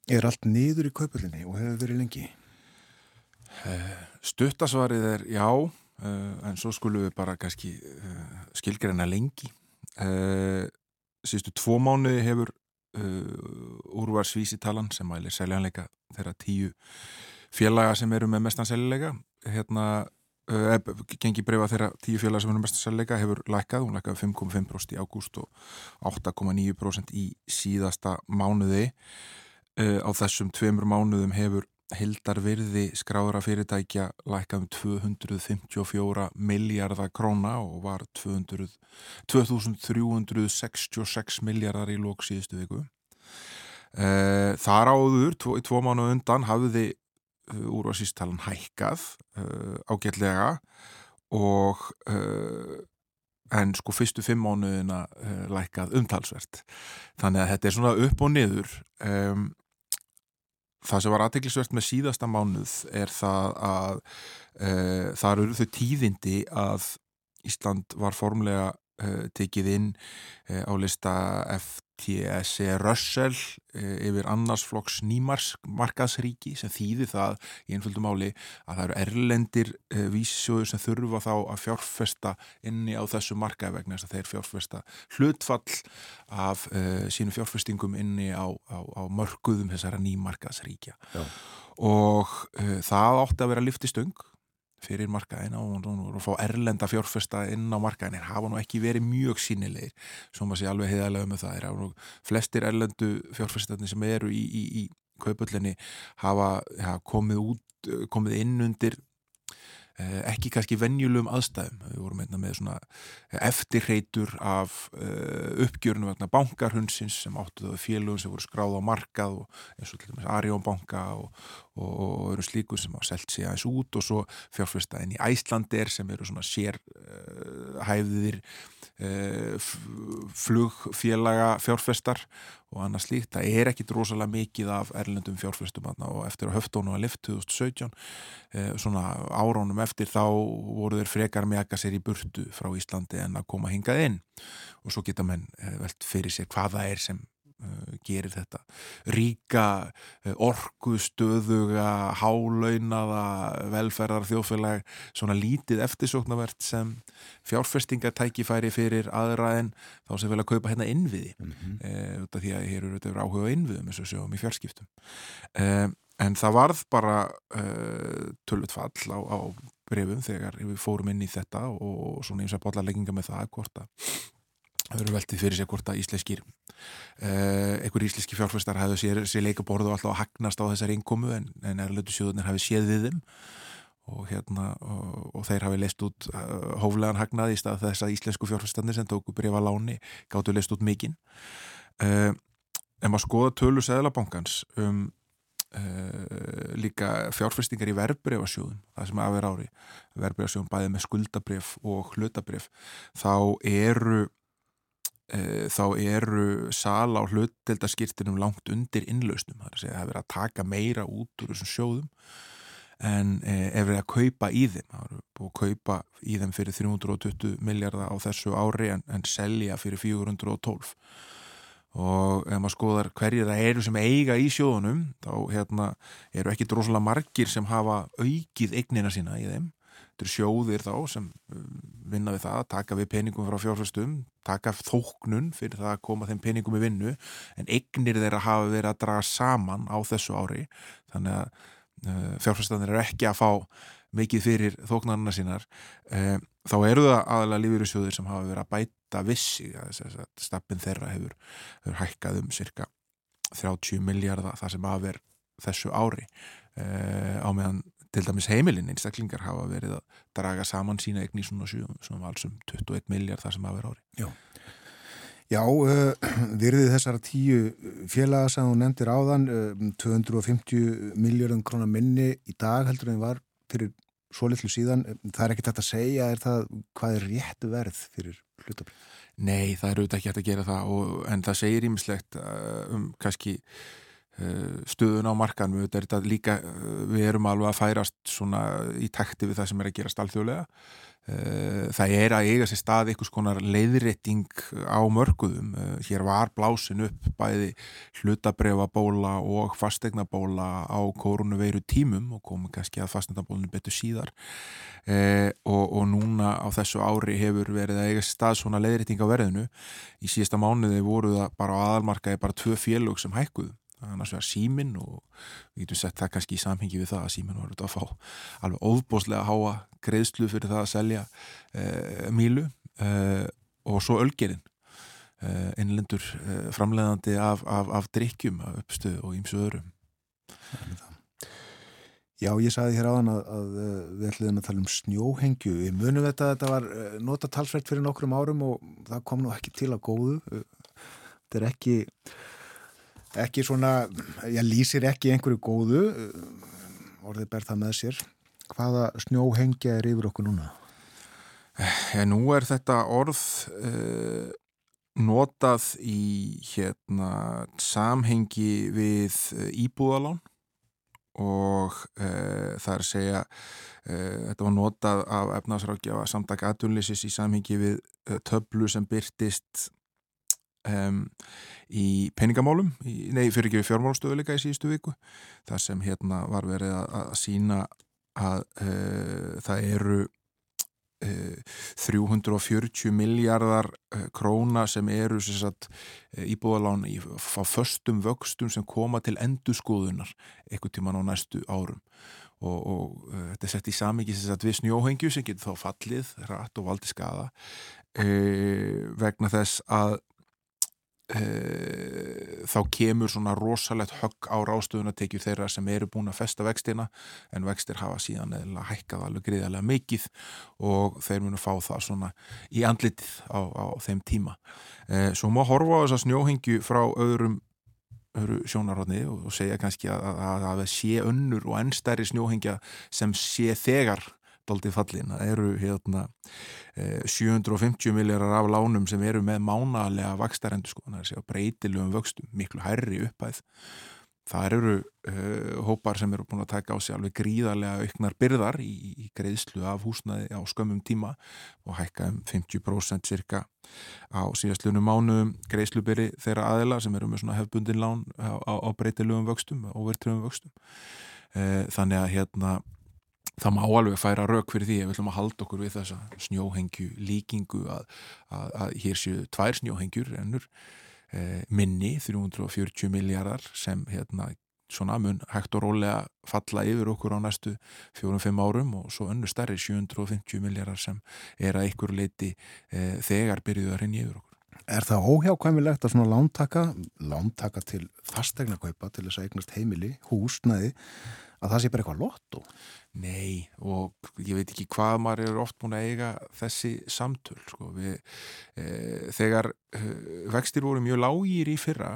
Er allt niður í kaupöldinni og hefur verið lengi? Stuttasvarið er já en svo skulum við bara kannski skilgreina lengi. Síðustu tvo mánuði hefur úrvarsvísitalan sem mælir seljanleika þeirra tíu félaga sem eru með mestan seljanleika hérna gengi breyfa þeirra tíu félag sem er mest að selleika hefur lækkað, hún lækkaði 5,5% í ágúst og 8,9% í síðasta mánuði. Á þessum tveimur mánuðum hefur hildar virði skráðra fyrirtækja lækkað um 254 miljardar króna og var 200, 2366 miljardar í lók síðustu viku. Uh, þar áður, tvo, tvo mánu undan hafði úrvarsístalan hækkað uh, ágætlega og en sko fyrstu fimm mánuðina lækkað umtalsvert. Þannig að þetta er svona upp og niður um, það sem var aðteglisvert með síðasta mánuð er það að það eru þau tíðindi að Ísland var formlega tekið inn á lista FTSE Russell yfir annarsflokks nýmarkaðsríki sem þýðir það í einföldu máli að það eru erlendir vísisjóður sem þurfa þá að fjárfesta inni á þessu markaði vegna þess að þeir fjárfesta hlutfall af uh, sínum fjárfestingum inni á, á, á mörguðum þessara nýmarkaðsríkja Já. og uh, það átti að vera liftistöng fyrir markaðin og, og, fá erlenda fjárfesta inn á markaðin en hafa nú ekki verið mjög sínilegir svo maður sé alveg heiðalega með það. Er flestir erlendu fjárfestarnir sem eru í, í, í kaupöllinni hafa ja, komið, út, komið inn undir ekki kannski venjulegum aðstæðum. Við vorum einna með svona eftirreitur af uppgjörnum vegna bankarhundsins sem áttu það félugum sem voru skráð á markað og eins og til dæmis Arjónbanka og, og, og eru slíku sem á selt sig aðeins út og svo fjárfyrstaðin í Æslandir sem eru svona sérhæfðir flugfélaga fjárfestar og annað slíkt, það er ekki drosalega mikið af erlendum fjárfestum og eftir að höftónu að lift 2017 svona áránum eftir þá voru þeir frekar að sér í burtu frá Íslandi en að koma hingað inn. Og svo geta menn velt fyrir sér hvað það er sem gerir þetta. Ríka uh, orkustöðuga hálaunaða velferðar þjóðfélag svona lítið eftirsóknavert sem fjárfestingatækifæri fyrir aðra en þá sem að kaupa hérna innviði. Mm -hmm. uh, því að hér eru þetta áhuga innviðum eins og sjáum í fjárskiptum en það varð bara tölvut fall á, á brefum þegar við fórum inn í þetta og svona eins að botla legginga með það að það verður veldið fyrir sig hvort að íslenskir uh, einhver íslenski fjárfæstar hafðu sér, sér leikaborðu alltaf að hagnast á þessar innkomu en, en erlötu sjóðunir hafi séð við þeim. Og, hérna, og, og þeir hafi leist út uh, hóflegan hagnað í stað þess að íslensku fjárfæstarnir sem tóku brefa láni gáttu leist út mikinn. Uh, ef maður skoða tölu Sæðlabankans um uh, líka fjárfestingar í verbreyfasjóðum, það sem að vera ári verbreyfasjóðum bæði með skuldabref og hlutabref, þá eru þá eru sala á hlutdeldaskirtinum langt undir innlausnum, það er að segja að það er að taka meira út úr þessum sjóðum. En eh, ef við að kaupa í þeim það eru búið að kaupa í þeim fyrir 320 miljardar á þessu ári en, en selja fyrir 412 og ef maður skoðar hverjir það eru sem eiga í sjóðunum þá hérna, eru ekki droslega margir sem hafa aukið eignina sína í þeim þetta eru sjóðir þá sem vinna við það, taka við peningum frá fjárfæstum, taka þóknun fyrir það að koma þeim peningum í vinnu en eignir þeirra hafa verið að draga saman á þessu ári. Þannig að Eh, fjárfæstanir er ekki að fá mikið fyrir þóknarna sínar. Eh, þá eru það aðalega lífyrirsjóðir sem hafa verið að bæta vissi stappin þeirra hefur, hefur hækkað um cirka 30 miljardar það sem aðver þessu ári. Eh, á meðan til dæmis heimilin einstaklingar hafa verið að draga saman sína eign í svona 21 miljard það sem aðver ári Já Já, uh, virðið þessara tíu félaga sem þú nefndir áðan, uh, 250 miljardum krónar minni í dag heldur en var fyrir svo litlu síðan. Það er ekki þetta að segja, er það hvað er rétt verð fyrir hlutabrið? Nei, það er auðvitað ekki hægt að gera það og, en það segir ímislegt uh, um kannski stöðun á markanum. Þetta er líka, uh, við erum alveg að færast í takti við það sem er að gera stálþjóðlega Eh, það er að eiga sér stað einhvers konar leiðrétting á mörguðum. Eh, hér var blásin upp bæði hlutabrefabóla og fastegnabóla á korunaveiru tímum og komum kannski að fastegnabólinu betur síðar eh, og, og núna á þessu ári hefur verið að eiga sér stað svona leiðrétting á verðinu. Í síðasta mánuði voru það bara á aðalmarkaði bara tvö félög sem hækkuðu annars vegar símin og við getum sett það kannski í samhengi við það að símin var að fá alveg óbúslega háa greiðslu fyrir það að selja eh, mílu eh, og svo ölgerinn eh, innlendur eh, framleiðandi af, af, af drikkjum, af uppstöðu og ímsu öðrum. Já, ég sagði hér áðan að, að eh, við ætluðum að tala um snjóhengju. Við munum þetta að þetta var eh, nota talsveit fyrir nokkrum árum og það kom nú ekki til að góðu. Þetta er ekki ekki svona, ég lýsir ekki einhverju góðu orðið ber það með sér hvaða snjóhengja er yfir okkur núna? Ja, nú er þetta orð uh, notað í hérna samhengi við uh, íbúðalán og uh, það er að segja þetta var notað af efnaðsrákjafa samtak aðunlýsis í samhengi við töflu sem byrtist um, í peningamálum, í, nei fyrir ekki við fjármálstöðuleika í síðustu viku það sem hérna var verið að, að sína að uh, það eru uh, 340 miljardar króna sem eru sagt, íbúðalán í, á föstum vöxtum sem koma til endurskoðunar eitthvað tíman á næstu árum. Og, og uh, þetta er sett í samíkis við snjóhengju sem getur þá fallið rætt og valdi skada uh, vegna þess að e, þá kemur svona rosalegt högg á rástöðunatekjur þeirra sem eru búin að festa vextina en vextir hafa síðan eða hækkað alveg greiðarlega mikið og þeir munu fá það svona í andlitið á, á þeim tíma. E, svo má horfa á þessa snjóhengju frá öðrum öðru sjónarhóðni og segja kannski að það sé önnur og ennstæri snjóhengja sem sé þegar doldið fallin. Það eru hérna 750 eh, miljardar af lánum sem eru með mánalega vakstarendu sko, það er segja breytilegum vöxtum, miklu hærri upphæð. Það eru uh, hópar sem eru búin að taka á sig alveg gríðarlega auknar byrðar í, í greiðslu af húsnaði á skömmum tíma og hækka um 50% cirka á síðastlunum mánuðum greiðslubyrri þeirra aðila sem eru með svona hefbundin lán á, á, á breytilegum vöxtum, overtröfum vöxtum. Uh, þannig að hérna það má alveg færa rauk fyrir því ef við ætlum að halda okkur við þessa snjóhengju líkingu að, að, að hér séu tvær snjóhengjur ennur eh, minni 340 miljardar sem hérna svona mun hægt og rólega falla yfir okkur á næstu fjórum-fimm árum og svo önnu starri 750 miljardar sem er að ykkur leiti eh, þegar byrjuðu að rinja yfir okkur. Er það óhjákvæmilegt að svona lántaka, lántaka til fastegna kaupa til þess að eignast heimili, húsnaði að það sé bara eitthvað lotto? Nei og ég veit ekki hvað maður er oft búin að eiga þessi samtöl sko. Við, e, þegar e, vextir voru mjög lágýr í fyrra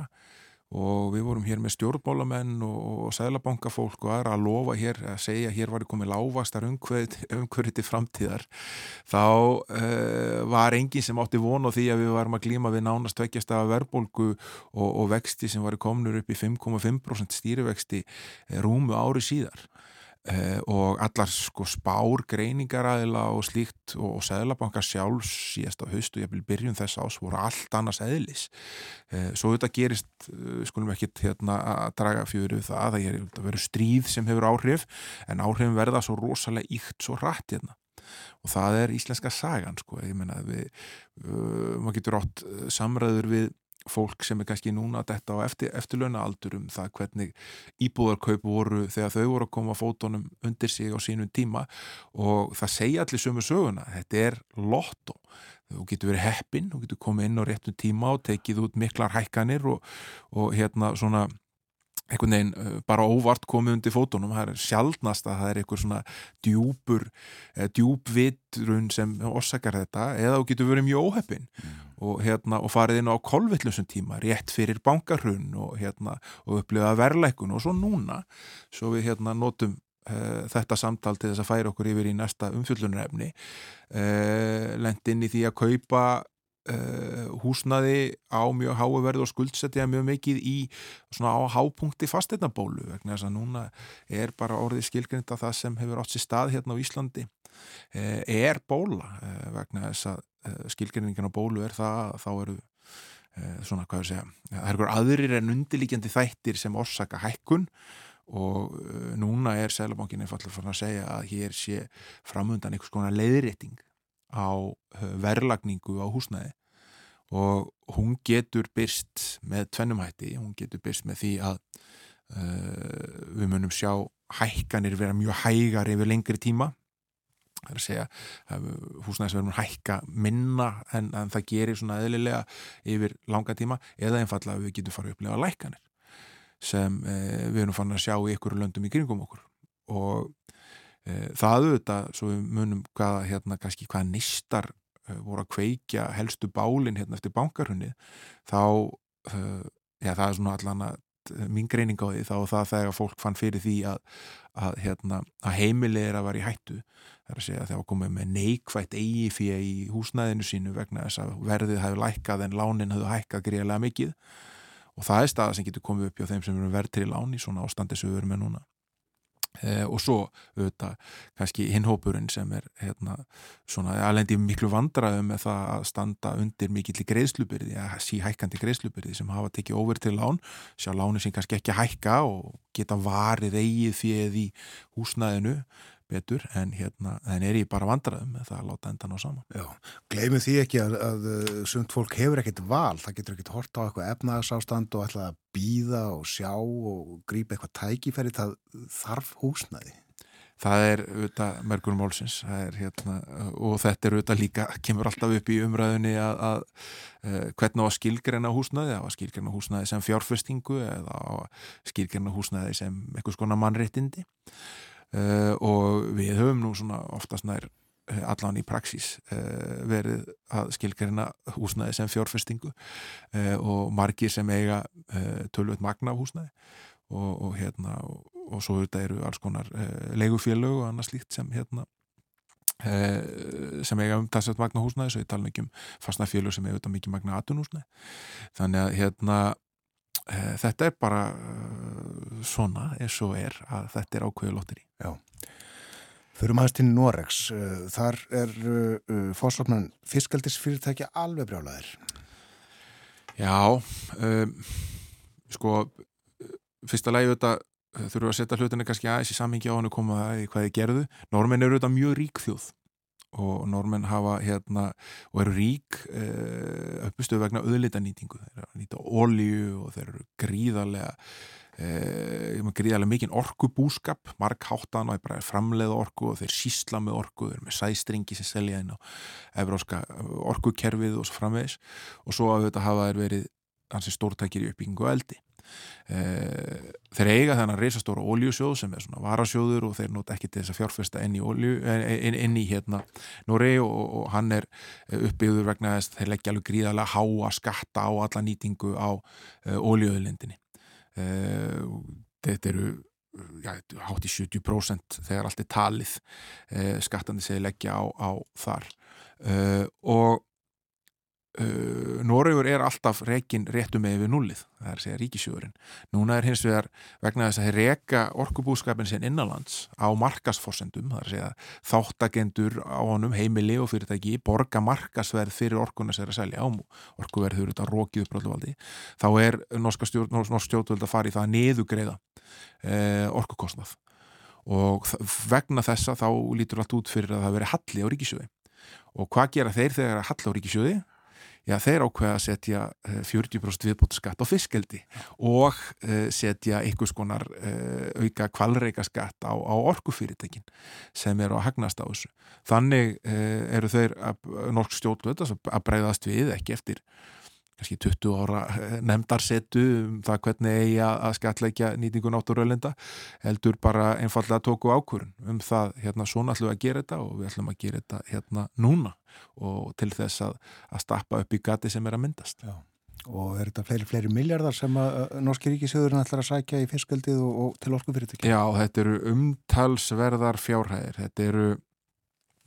og við vorum hér með stjórnmálamenn og, og sælabankafólk og aðra að lofa hér að segja að hér var komið lágvastar umhverfið til framtíðar þá uh, var enginn sem átti von á því að við varum að glíma við nánast tveggjast af verbolgu og, og vexti sem var komnur upp í 5,5% stýrivexti eh, rúmu ári síðar og allar sko spár greiningaræðila og slíkt og, og Sæðlabanka sjálfs síðast á haust og ég vil byrjun þess ás voru allt annars eðlis. Uh, svo þetta gerist, uh, skulum ekki hérna að draga fjöru það að það er að vera stríð sem hefur áhrif en áhrifin verða svo rosalega íkt svo rætt hérna. Og það er íslenska sagan sko, ég menna við maður getur átt samræður við fólk sem er kannski núna þetta á eftir, eftirlöna aldur um það hvernig íbúðarkaup voru þegar þau voru að koma fótonum undir sig á sínum tíma. Og það segja allir sömu söguna, þetta er lotto, þú getur verið heppin þú getur komið inn á réttum tíma og tekið út miklar hækkanir og, og hérna svona einhvern veginn uh, bara óvart komið undir fótunum, það er sjálfnast að það er einhver svona djúpur djúpvitrun sem orsakar þetta eða þú getur verið mjög óheppin mm. og, hérna, og farið inn á kolvillusum tíma, rétt fyrir bankarhun og, hérna, og upplifa verleikun og svo núna, svo við hérna notum uh, þetta samtal til þess að færa okkur yfir í næsta umfjöllunarefni uh, lend inn í því að kaupa Uh, húsnaði á mjög háuverð og skuldsetja mjög mikið í svona á hápunkti fasteitnabólu vegna þess að núna er bara orðið skilgrinda það sem hefur átt sér stað hérna á Íslandi uh, er bóla. Uh, vegna þess að skilgrindingin á bólu er það að þá eru svona hvað ég segja það er einhver aðrir en undirlíkjandi þættir sem orsaka hækkun og núna er Sælabankin einfallega fann að segja að hér sé framundan einhvers konar leiðrétting á eh, verlagningu á húsnæði. Og hún getur byrst með tvennumhætti, hún getur byrst með því að uh, við munum sjá hækkanir vera mjög hægar yfir lengri tíma. Það er að segja húsnæðisverðum hækka minna en, en það gerir svona eðlilega yfir langa tíma eða einfalla að við getum farið að upplega lækkanir sem uh, við erum fann að sjá í ykkur löndum í kringum okkur. Og Eh, það auðvitað, svo við munum hvaða hérna kannski hvaða nistar uh, voru að kveikja helstu bálinn hérna eftir bankarhunni þá uh, já það er svona allan að mín greining á því þá það þegar fólk fann fyrir því að, að, hérna, að heimili er að vera í hættu. Það er að segja að það var komið með neikvægt eigi fyrir í húsnæðinu sínu vegna þess að verðið hefur lækkað en lánin hefur hækkað greiðlega mikið. Og það er staða sem getur komið upp hjá þeim sem eru verð til lán í svona ástandi sem við erum með núna Eh, og svo auðvitað kannski hinhópurinn sem er hérna, svona alveg miklu vandraðum með það að standa undir mikill í greiðslubyrði, að sí hækkandi greiðslubyrði sem hafa tekið over til lán. Sjá lánu sem kannski ekki hækka og geta varið eigið fyrir í húsnæðinu betur en hérna, en er ég bara vandraðum með það að láta endan á saman. Já, gleymið því ekki að, að sumt fólk hefur ekkert val, það getur ekkert hort á eitthvað efnagsástand og ætla að býða og sjá og grípa eitthvað tækifæri, það þarf húsnæði. Það er auðvitað mergur málsins. Er, hérna, og þetta er auðvitað líka, kemur alltaf upp í umræðunni að, að, að eh, hvernig á skilgreina húsnæði, á skilgreina húsnæði sem fjárfestingu eða á skilgreina húsnæði sem eitthvað skona mannréttindi uh, og við höfum nú svona oftast nær uh, allan í praxís uh, verið að skilgarina húsnæði sem fjárfestingu og margir sem eiga tölvöld magna húsnæði. Og, og hérna og, og svo þetta eru alls konar leigufélög og annað slíkt sem hérna sem eiga um að magna húsnæði. Svo ég tala mikið um fastna félög sem eiga um mikið magna atunhúsnæði þannig að hérna Eh, þetta er bara eh, svona eins og er að þetta er ákveðu lotteri. Já. Förum aðeins til Noregs. Eh, þar er uh, fórsvapnan fiskaldisfyrirtækja alveg brjálaðir. Já, um, sko, fyrsta lægi þetta þurfum að setja hlutinni kannski aðeins í samhengi á hann og koma í hvað þið gerðu. Normin eru þetta mjög rík þjóð og normenn hafa hérna og eru rík uh, uppustuð vegna auðlitanýtingu. Þeir eru að nýta ólíu og þeir eru gríðarlega uh, gríðarlega mikinn orkubúskap markháttan og er framleið orku og þeir sísla með orku, þeir eru með sæstringi sem selja inn á evróska orkukerfið og svo framvegs og svo að þetta hafa verið hansi stórtækir í uppbyggingu og eldi. Eh, þeir eiga þennan reysastóra óljusjóð sem er svona varasjóður og þeir nota ekki til þess að fjárfesta inn í, olju, inn, inn í hérna Noregi og, og hann er uppbyggður vegna þess þeir leggja alveg gríðarlega háa skatta á alla nýtingu á óljuöðlindinni uh, þetta eru já, hátt í 70% þegar allt er talið skattandi sem þeir leggja á, á þar. Og Uh, Noregur er alltaf rekin réttum með við nullið, það er að segja ríkisjóðurinn núna er hins vegar vegna þess að þeir reka orkubúskapin sinn innanlands á markasforsendum, það er að segja þáttagendur á honum, heimili og fyrirtæki borga markasverð fyrir orkuna sér að selja. Á orkuverður þetta rókið uppræðluvaldi, þá er norsk stjórnvöld að fara í það að neðugreiða eh, orkukostnað. Og vegna þessa þá lítur allt út fyrir að það veri halli á ríkisjóði og hvað gera þeir þegar að halli á ríkisjóði já þeir ákveða að setja 40% eh, viðbótt skatt á fiskeldi og uh, setja einhvers konar uh, auka kvalreika skatt á, á orkufyrirtekin sem eru að hagnast á þessu. Þannig eru þeir norsk stjórnvöld að breyðast við ekki eftir kannski 20 ára eh, nefndarsetu um það hvernig eigi að skatleikja nýtingu náttúröðlenda heldur bara einfallega tóku ákvörun um það hérna svona ætlum við að gera þetta og við ætlum að gera þetta hérna núna og til þess að, að stappa upp í gati sem er að myndast. Já. Og er þetta fleiri, fleiri miljardar sem að Norski Ríkisjóðurinn ætlar að sækja í fiskaldið og, og til orkufyrirtækja? Já, þetta eru umtalsverðar fjárhæðir. Þetta eru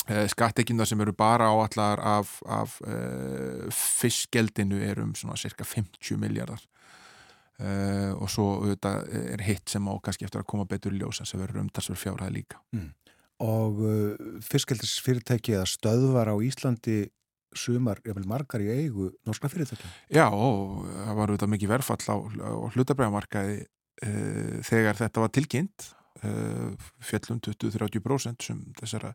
Eh, skattekindar sem eru bara áallar af, af uh, fiskgeldinu er um svona cirka 50 miljardar uh, og svo auðvitað er hitt sem á kannski eftir að koma betur í ljósa sem verður umtalsverð fjárhæð líka mm. Og uh, fiskgeldisfyrirtæki eða stöðvar á Íslandi sumar, ég vil margar í eigu norska fyrirtæki? Já og það var auðvitað mikið verfall á, á hlutabræðamarkaði þegar þetta var tilkynnt Eh, fjallum 20-30% sem þessara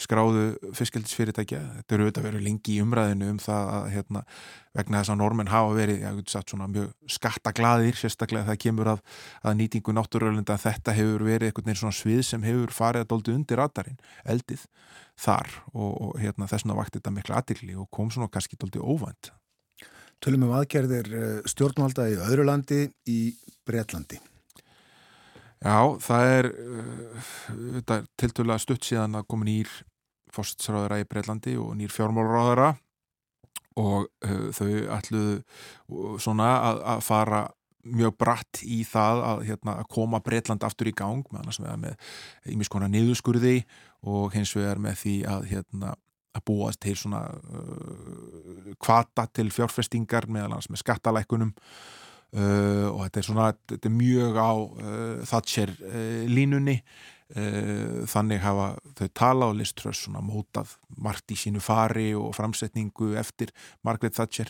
skráðu fiskildisfyrirtækja þetta eru auðvitað verið lengi í umræðinu um það að hérna, vegna þess að normen hafa verið ja, sagt, mjög skattaglaðir sérstaklega það kemur að, að nýtingu náttúrulega þetta hefur verið einhvern veginn svona svið sem hefur farið að doldi undir radarinn eldið þar og, og hérna, þess vegna vakti þetta miklu aðdegli og kom svona kannski doldi óvænt. Tölum um aðgerðir eh, stjórnvalda í öðru landi í Breitlandi Já, það er uh, tiltölulega stutt síðan að komi nýr fórstsáðara í Breitlandi og nýr fjármálráðara og uh, þau ætluðu uh, svona að, að fara mjög bratt í það að, hérna, að koma Breitland aftur í gang með ímiskona niðurskurði og hins vegar með því að hérna, að búast til svona uh, kvata til fjárfestingar meðal með skattalækunum Uh, og þetta er svona þetta er mjög á uh, Thatcher uh, línunni. Þannig hafa þau tala og liströss svona mótað margt í sínu fari og framsetningu eftir Margaret Thatcher.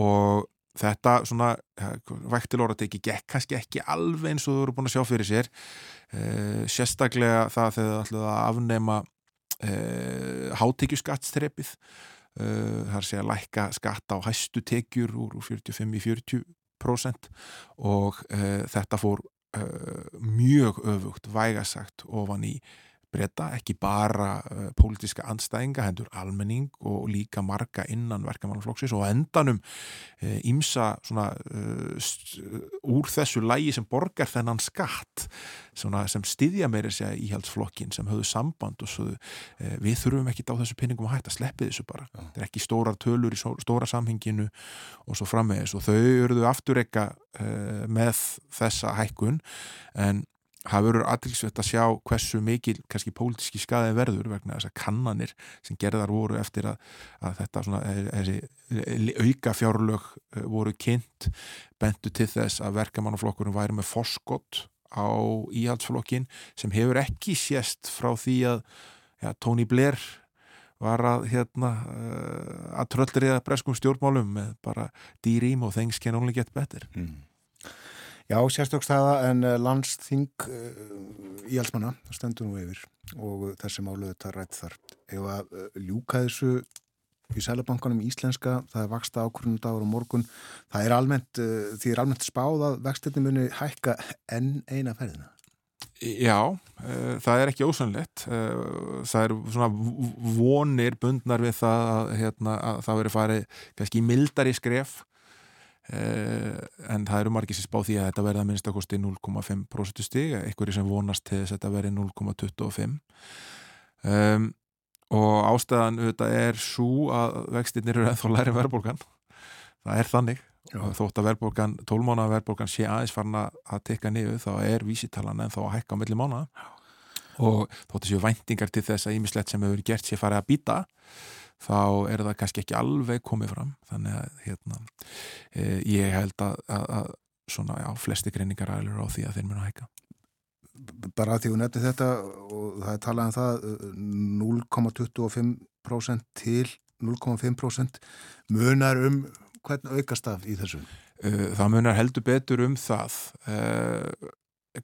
Og þetta svona væktilóra teki gekk kannski ekki alveg eins og þú eru búin að sjá fyrir sér. Sérstaklega það þegar það ætlaði að afnema hátekjuskattstrepið Uh, það er að lækka skatta á hæstu tekjur úr 45 í 40% og uh, þetta fór uh, mjög öfugt vægasagt ofan í breyta, ekki bara uh, pólitiska anstæðinga, hendur almenning og líka marga innan verkamannaflokksins og endanum ímsa uh, svona uh, úr þessu lægi sem borgar þennan skatt svona, sem styðja meira sér íhaldsflokkin sem höfðu samband og svo uh, við þurfum ekki á þessu pinningum að hætta, sleppið þessu bara ja. þetta er ekki stórar tölur í stóra samhenginu og svo framvegis og þau eruðu afturreika uh, með þessa hækkun en það verður aðtilsvett að sjá hversu mikil kannski pólitíski skaði verður vegna þess að kannanir sem gerðar voru eftir að, að þetta svona, þessi auka fjárlög eh, voru kynnt bentu til þess að verkamannaflokkurinn væri með forskott á íhaldsflokkin sem hefur ekki sést frá því að ja, Tony Blair var að hérna eh, að tröllriða breskum stjórnmálum með bara dýrým og things can only get better mm. Já, sérstökstaða en eh, landsþing uh, í allsmanna, það stendur nú yfir og þessi máluðu þetta rætt þar. Ef að uh, ljúka þessu í sælabankanum íslenska, það er vaksta ákvörnum dagur og morgun, það er almennt, því er almennt spáð að vextinni muni hækka enn eina ferðina. Já, það er ekki ósannlegt. Það er svona vonir bundnar við það að, hérna, að það veri farið kannski mildar í skref en það eru margir sem spá því að þetta verða minnstakosti 0,5% stig einhverju sem vonast til þess að þetta verði 0,25 um, og ástæðan auðvitað er svo að vextinnir eru ennþá læri verðbólgan. Það er þannig. Já. og þótt að verðbólgan, tólmána verðbólgan sé aðeins farin að tekka niður þá er vísitalan ennþá að hækka á milli mánu og þótt að séu væntingar til þess að ímislegt sem hefur gert sér farið að býta þá er það kannski ekki alveg komið fram. Þannig að hérna, e, ég held að, að, að svona, já, flesti greiningar aðlur á því að þeir munu að hækka. Bara að því að nefni þetta og það er talað um það 0,25% til 0,5% munar um hvern aukast af í þessu? E, það munar heldur betur um það e,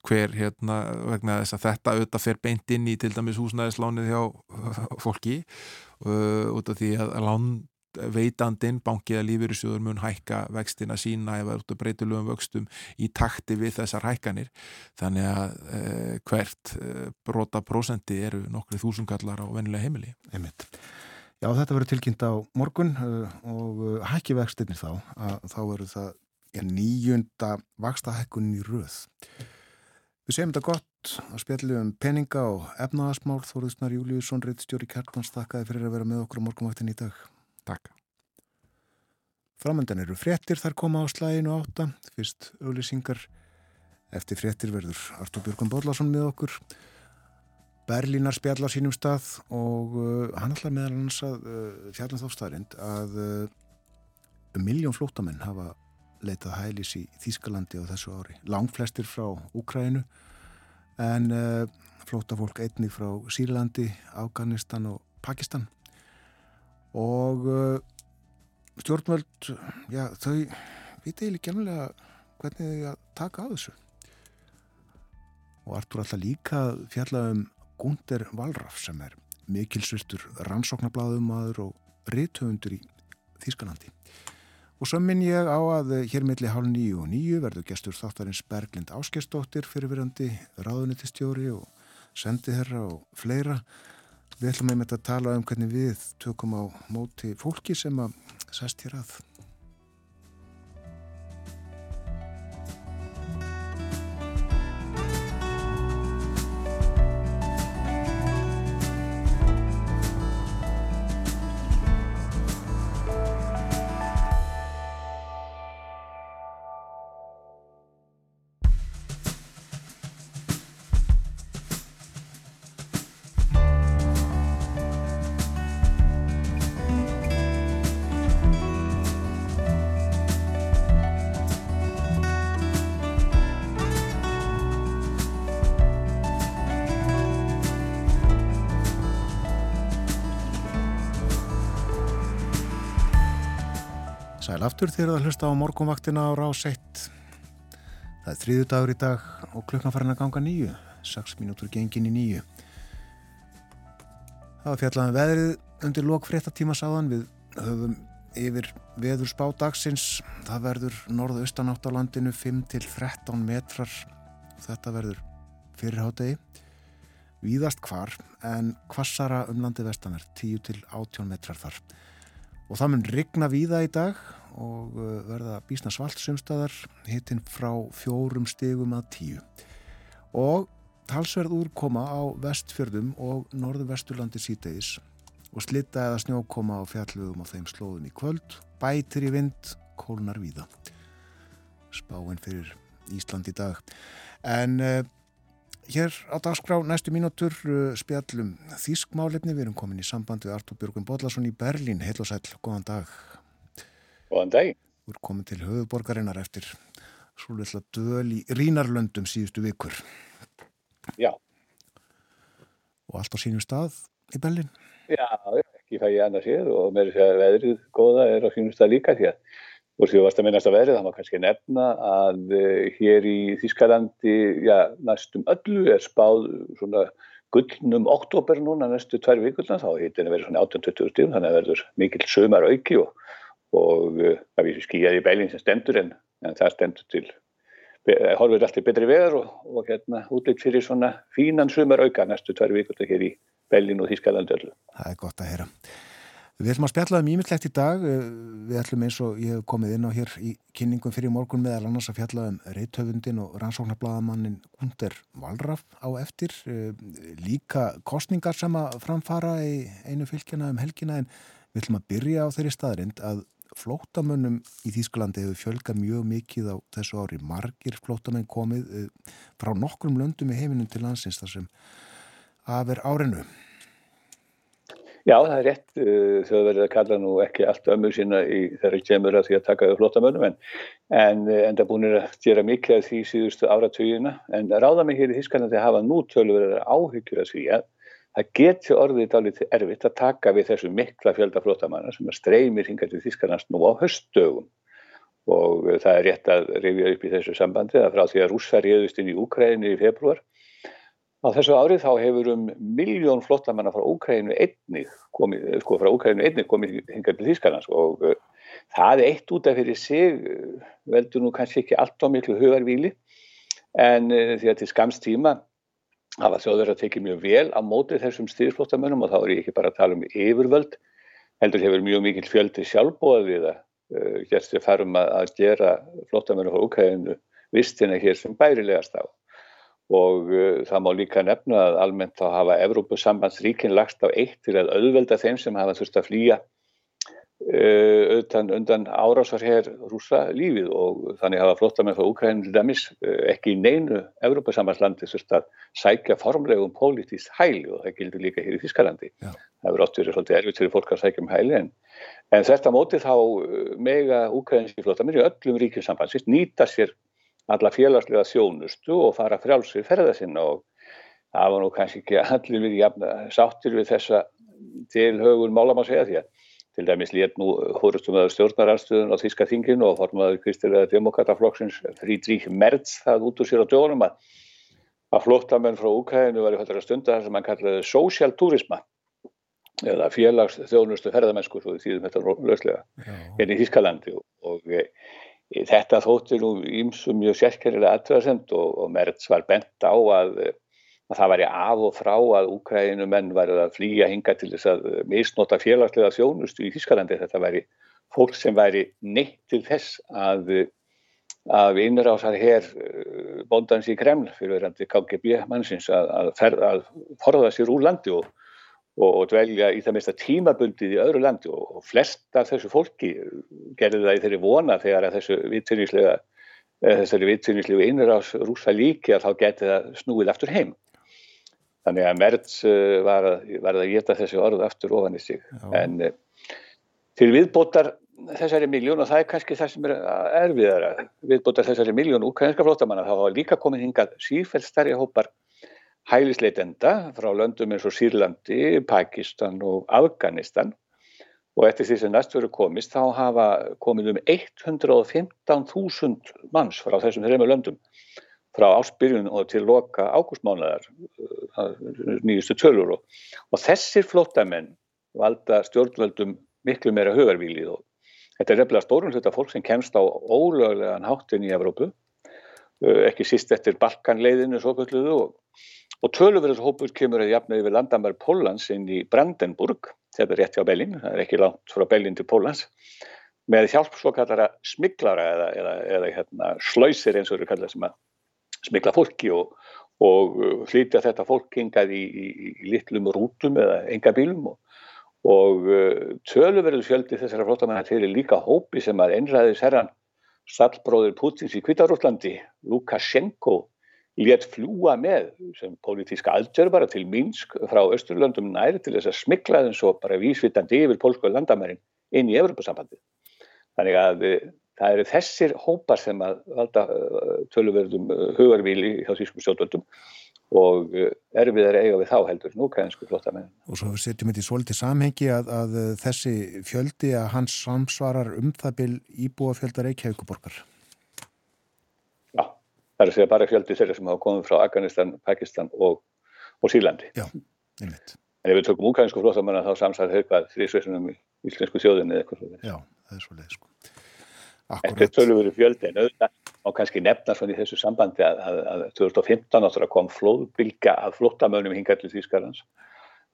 hver hérna vegna þess að þetta auðvitað fer beint inn í til dæmis húsnæðislánið hjá fólki uh, út af því að lánveitandin, bankið að lífyrirsjóður mun hækka vextina sína eða breytilegum vöxtum í takti við þessar hækkanir. Þannig að uh, hvert uh, brota prosenti eru nokkri þúsungallar á vennilega heimili. Einmitt. Já, þetta verður tilkynnt á morgun uh, og uh, hækki vextinir þá að þá verður það nýjunda vakstahækkunin í röð Við segjum þetta gott að spjallu um peninga og efnaðasmál. Þóruðsnar Júliusson, reittstjóri Kjartans, þakkaði fyrir að vera með okkur á morgunvaktin í dag. Takk. Framöndan eru frettir þar koma á slæginu átta. Fyrst auðlýsingar eftir frettir verður Artur Björgum Bóllarsson með okkur. Berlínar spjall á sínum stað og uh, hann ætlar meðal hans að uh, fjallum þá staðrind að uh, um miljón flótamenn hafa leitað hælis í Þýskalandi á þessu ári. Langflestir frá Úkrænu en uh, flóta fólk einni frá Sýrlandi, Afganistan og Pakistan og uh, stjórnvöld, já þau viti eiginlega gemlega hvernig þau að taka á þessu. Og Artur alltaf líka fjalla um Gunder Valraf sem er mikilsvirtur rannsóknarbláðum aður og rithöfundur í Þýskalandi. Og svo minn ég á að hér milli hálf nýju og nýju verður gestur þáttarins Berglind Áskestóttir fyrirverandi ráðunitistjóri og sendiherra og fleira. Við ætlum einmitt að tala um hvernig við tökum á móti fólki sem að sest hér að. Aftur þegar það hlusta á morgunvaktina á rás 1. Það er þriðu dagur í dag og klukkan farin að ganga nýju. 6 mínútur gengin í nýju. Það var fjallaðan um veðrið undir lok fréttatíma sáðan við höfum yfir veður spá dagsins. Það verður norðu-austanátt á landinu 5-13 metrar. Þetta verður fyrirhátegi. Víðast hvar en kvassara um landi vestanverð 10-18 metrar þar. Og það mun rigna víða í dag og uh, verða bísna svalt sumstaðar hittinn frá fjórum stegum að tíu. Og talsverð úrkoma á vestfjörðum og norðu vesturlandi sítegis og slitta eða snjókoma á fjallögum á þeim slóðum í kvöld bætir í vind, kólnar víða. Spáinn fyrir Ísland í dag. En uh, hér á dagskrá næstu mínútur uh, spjallum þískmálefni við erum komin í samband við Artur Björgun Bodlason í Berlín. Heil og sæl, góðan dag Góðan dag. Þú er komin til höfuborgarinnar eftir svolítið döl í Rínarlöndum síðustu vikur. Já. Og allt á sínum stað í Bellin? Já, ekki fæ ég annars hér og með þess að veðrið góða er á sínum stað líka hér. Og því að varst að minnast að veðrið, það má kannski nefna að uh, hér í Þískalandi, já, næstum öllu er spáð svona gullnum oktober núna næstu tvær vikurna, þá hittin að vera svona 18-20 stífum, þannig að verður mikil sömar auki og og það vísir skýjaði bælinn sem stendur en, en það stendur til horfið alltaf betri veður og, og hérna útlitt fyrir svona fínan sumar auka næstu tvær vikur hér í Bellin og Þískalandi öllu. Það er gott að heyra. Við ætlum að spjalla um ímyndlegt í dag. Eh, við ætlum eins og ég hef komið inn á hér í kynningum fyrir morgun meðal annars að fjalla um reythöfundin og rannsóknarblaðamannin Gunder Valraf á eftir. Eh, líka kostningar sem að framfara í einu fylgjana um helgina en við ætlum að byrja á þeirri staðrind að flótamönnum í Þýskalandi hefur fjölgað mjög mikið á þessu ári. Margir flótamenn komið eh, frá nokkrum löndum í heiminum til landsins þar sem að vera árinu. Já, það er rétt. Uh, þau verður að kalla nú ekki allt ömmu sína í þeirra kemur að því að taka þau flottamönnum en, en uh, enda búinir að gera af því síðustu áratugina en ráða mig hér í Þísklandi að hafa nú tölur áhyggjur að því að það geti orðið dálítið erfitt að taka við þessu mikla fjölda flottamanna sem er streymir hinga til Þísklandast nú á höstdögum og uh, það er rétt að rifja upp í þessu sambandi að frá því að rússar réðust inn í Úkræni í februar Á þessu árið þá hefur um miljón flottamanna frá Úkrænu einnig komið, sko frá Úkrænu einnig komið hingar til Þýskarnas og uh, það eitt út af fyrir sig, veldur nú kannski ekki allt á miklu hugarvíli en því að til skamstíma hafa þjóður að tekið mjög vel á mótið þessum styrflottamönnum og þá er ég ekki bara að tala um yfirvöld, heldur hefur mjög mikil fjöldi sjálfbóða við að gerst við farum að, að gera flottamönnum frá Úkrænu vistina hér sem bærilegast á. Og uh, það má líka nefna að almennt þá hafa Evrópusambandsríkin lagst á eitt til að auðvelda þeim sem hafa þurft að flýja uh, auðvitað undan árásar hér rúsa lífið og þannig hafa flotta með það Úkrænil dæmis uh, ekki í neinu Evrópusambanslandi þurft að sækja formlegum pólitíst hæli og það gildur líka hér í Þískalandi. Já. Það verður oft verið svolítið erfitt fyrir fólk að sækja um hæli en, en þetta móti þá uh, mega Úkrænilski flotta með öllum ríkjumsambandsist nýta sér alla félagslega þjónustu og fara frjálsir ferða sinna og það var nú kannski ekki allir við jafna, sáttir við þessa tilhaugun mála maður segja því að til dæmis létt nú hórustum aður stjórnaranstöðun á Þíska þinginu og formaður Kristilega demokrataflokksins Frídrík Merz það út úr sér á dögunum að, að flottamenn frá Úkæðinu var í höllera stunda þar sem hann kallaði social turisma eða félags þjónustu ferðamennsku svo því þetta löslega hérna í Þískalandi og, og Þetta þóttir nú ímsum mjög sérkjörlega aðtöðasemt og, og Merz var bent á að, að það væri af og frá að Úkræninu menn væri að flýja hinga til þess að misnota félagslega þjónustu í Þískalandi. Þetta væri fólk sem væri neitt til þess að, að innrásar hér eh, bóndans í Kreml fyrir verandi KGB mannsins að, að, að forða sér úr landi og og dvelja í það mesta tímabundið í öðru landi og flest af þessu fólki gerði það í þeirri vona þegar þessu vitfinnislega eh, innrás rúsa líki að þá geti það snúið aftur heim. Þannig að Merz eh, var að, var að geta þessi orð aftur ofan í sig. Já. En eh, til viðbótar þessari miljón og það er kannski það sem er erfiðara viðbótar þessari miljón ukrainska flótamanna þá hafa líka komið hingað sífælt starri hópar hælisleitenda frá löndum eins og Sýrlandi, Pakistan og Afganistan og eftir því sem næst verið komist þá hafa komið um 115.000 manns frá þessum þreymur löndum frá áspyrjun og til loka ágústmánaðar uh, nýjustu tölur og, og þessir flottamenn valda stjórnvöldum miklu meira hugarvílið og þetta er reyfnilega stórun hluta fólk sem kemst á ólöglegan háttin í Evrópu uh, ekki síst eftir Balkanleiðinu svo kvölduðu og og töluverðarhópur kemur að jafna yfir landamær Pólans inn í Brandenburg, þetta er rétt hjá Bellin, það er ekki langt frá Bellin til Pólans, með hjálp svo kallara smiklara eða, eða, eða hérna, slausir eins og eru kallað sem að smikla fólki og, og uh, þetta fólk hingað í, í, í litlum rútum eða enga bílum og, og uh, töluverður fjöldi þessara flottamanna til líka hópi sem að einræðis herran stallbróður Putins í Kvítarúslandi, Lukashenko létt fljúa með sem pólitíska aðgjör bara til Minsk frá Östurlöndum nær til þess að smikla þess og bara vísvitandi yfir pólsku landamærin inn í Evropasambandi. Þannig að eh, það eru þessir hópar sem að valda eh, töluverðum eh, hugarvíli hjá sískum stjórnvöldum og erfið er eiga við þá heldur nú kæðinsku flotta með. Og svo setjum við þetta í svolítið samhengi að, að þessi fjöldi að hans samsvarar um það byl íbúa fjöldar Reykjavíkuborgar. Það er að segja bara fjöldi þeirra sem hafa komið frá Afganistan, Pakistan og, og Sýrlandi. Já, einmitt. En ef við tökum úkæðinsku flótamanna þá samsæði þau hvað þrýsveisunum í íslensku sjóðinni eða eitthvað svona. Já, það er svolítið sko. Akkurat. Þetta er tölurveru fjöldi en auðvitað á kannski nefna svona í þessu sambandi að, að, að 2015 áttúrulega kom flóðbylga að flótamönnum hinga til Þýskarlands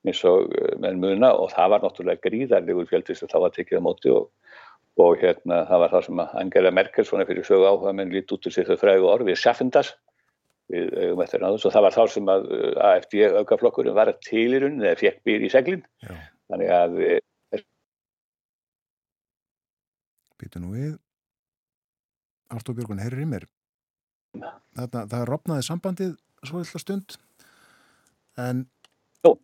eins og uh, menn muna og það var náttúrulega gríðarlegur fjöldi sem þá var tekið á móti og, og hérna það var það sem Angela Merkel svona fyrir sögu áhuga menn lít út úr sér þau frægu orð við Schaffendas við augum eftir náðu og það var þá sem að AFD aukaflokkurinn var til í rauninni eða fekk býr í seglinn þannig að Býtu nú við Artur Björgun, heyrður í mér. Þarna, það ropnaði sambandið svo eitthvað stund en Jó,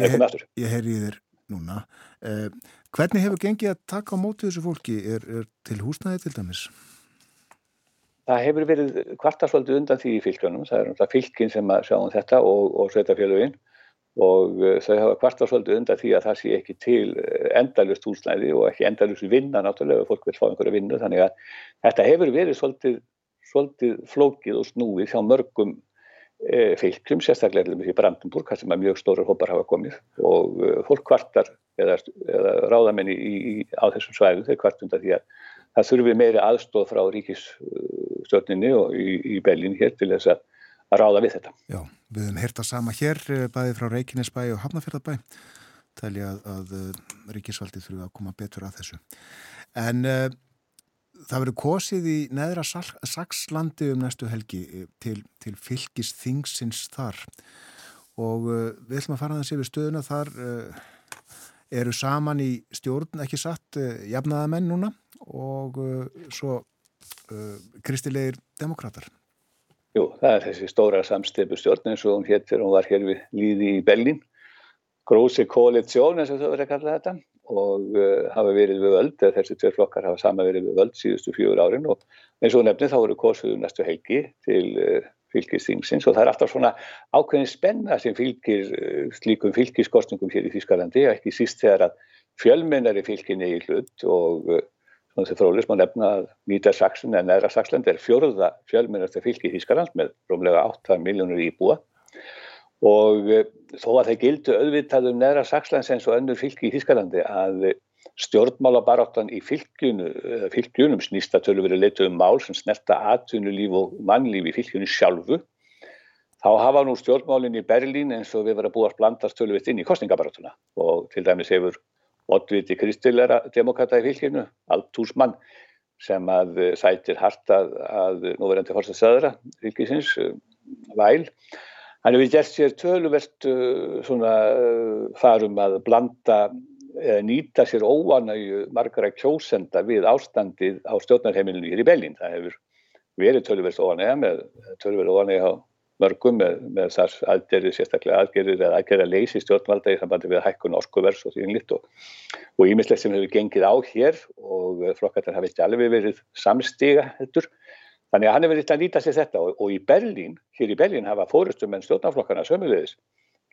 ég, heyr, ég heyri í þér núna. Eh, hvernig hefur gengið að taka á móti þessu fólki? Er, er til húsnæði til dæmis? Það hefur verið kvartarsvöldu undan því í fylgjónum það er umhlað fylgin sem að sjá um þetta og, og sveitafélugin og uh, þau hafa kvartarsvöldu undan því að það sé ekki til endalust húsnæði og ekki endalust vinna náttúrulega fólk vil fá einhverja vinnu. Þannig að þetta hefur verið svolítið, svolítið flókið og snúið hjá mörgum e, fylgjum, sérstaklega í Brandenburg, sem að mjög stórar hópar hafa komið. Og e, fólk kvartar eða, eða ráðamenni í, í, á þessum svæðu, þeir kvartunda því að það þurfi meiri aðstóð frá ríkisstjórninni og í, í Berlín hér til þess að, að ráða við þetta. Já, við höfum hérta sama hér, bæði frá Reykjanesbæ og Hafnarfjörðabæ, tæli að, að ríkisvaldi þurfi að koma betur að þessu. En uh, það verður kosið í neðra Sakslandi um næstu helgi til, til fylgis þingsins þar og uh, við ætlum að fara þessi við stöðuna þar uh, eru saman í stjórn ekki satt jafnaðamenn núna og svo kristilegir demokrater. Jú, það er þessi stóra samstifu stjórn eins og hún héttir, hún var hér við líði í Berlín. Grósi koalitsjón eins og þau verður að kalla þetta og uh, hafa verið við völd eða þessi tveir flokkar hafa sama verið við völd síðustu fjögur árin og eins og nefnið þá eru kosuðu næstu helgi til uh, fylgisþingsins og það er alltaf svona ákveðin spenna sem fylgir uh, slíkum fylgiskostningum hér í Þískalandi og ekki síst þegar að fjölmennari fylginni í hlut og svona þegar fróðlis má nefna að Nýta Saxon eða Neðra Saxland er fjörða fjölmennarsta fylgi í Þískaland með rómlega 8 miljónur íbúa. Og þó að það gildu auðvitað um neðra Saxlands eins og önnur fylgi í Þískalandi að stjórnmálabaráttan í fylgjunu, fylgjunum snýsta tölu verið leitu um mál sem snerta atvinnulíf og mannlíf í fylgjunu sjálfu. Þá hafa nú stjórnmálinn í Berlín eins og við verðum að búa að blandast tölu vitt inn í kostningabaráttuna og til dæmis hefur oddviti kristilera demokrata í fylgjunu, Altús mann sem að sætir hartað að núverandi fórstað söðra fylgisins, væl Hann hefur gert sér töluvert uh, svona farum að blanda eða nýta sér óanægu margara kjósenda við ástandið á stjórnarheimilinu hér í Bellin. Það hefur verið töluvert óanæga með töluvert óanæga á mörgum með, með þar aðgerðir, sérstaklega aðgerðir eða aðgerðir að leysi stjórnvalda í sambandi við hækkun orskuvers og því einlitt og ímislegt sem hefur gengið á hér og flokkartar hafi ekki alveg verið samstiga þetta Þannig að hann hefur verið að líta sér þetta og, og í Berlín, hér í Berlín hafa fórustum en stjórnarflokkana sömulegis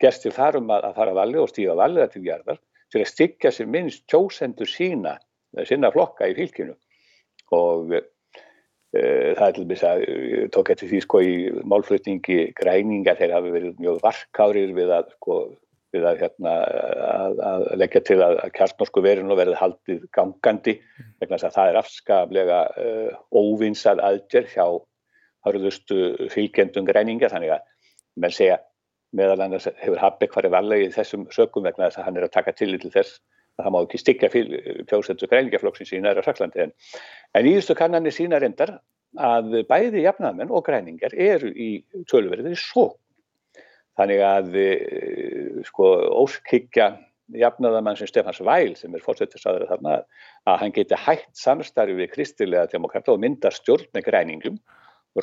gerst til þarum að, að fara valið og stíga valið til gerðar til að styggja sér minnst kjósendur sína, sína flokka í fylkinu. Og það er til þess að tók eftir því sko í málflutningi græninga þeir hafi verið mjög varkárir við að sko við að, hérna, að, að leggja til að, að kjartnorsku verinu verði haldið gangandi vegna þess að það er afskaplega uh, óvinsað aðgerð hjá hörðustu fylgjendum græninga. Þannig að menn segja meðal annars hefur Habeck farið varlega í þessum sökum vegna þess að hann er að taka til til þess það má ekki stikka fjósendur græningaflokksins í næra Saklandi en, en íðustu kannanir sína reyndar að bæði jafnaðmenn og græningar eru í tölverðinni svo Þannig að eh, sko, óskikja jafnaðamann sem Stefans Væl sem er fórsettisáður þarna að hann geti hægt samstarfi við kristilega demokrata og mynda stjórn með græningum,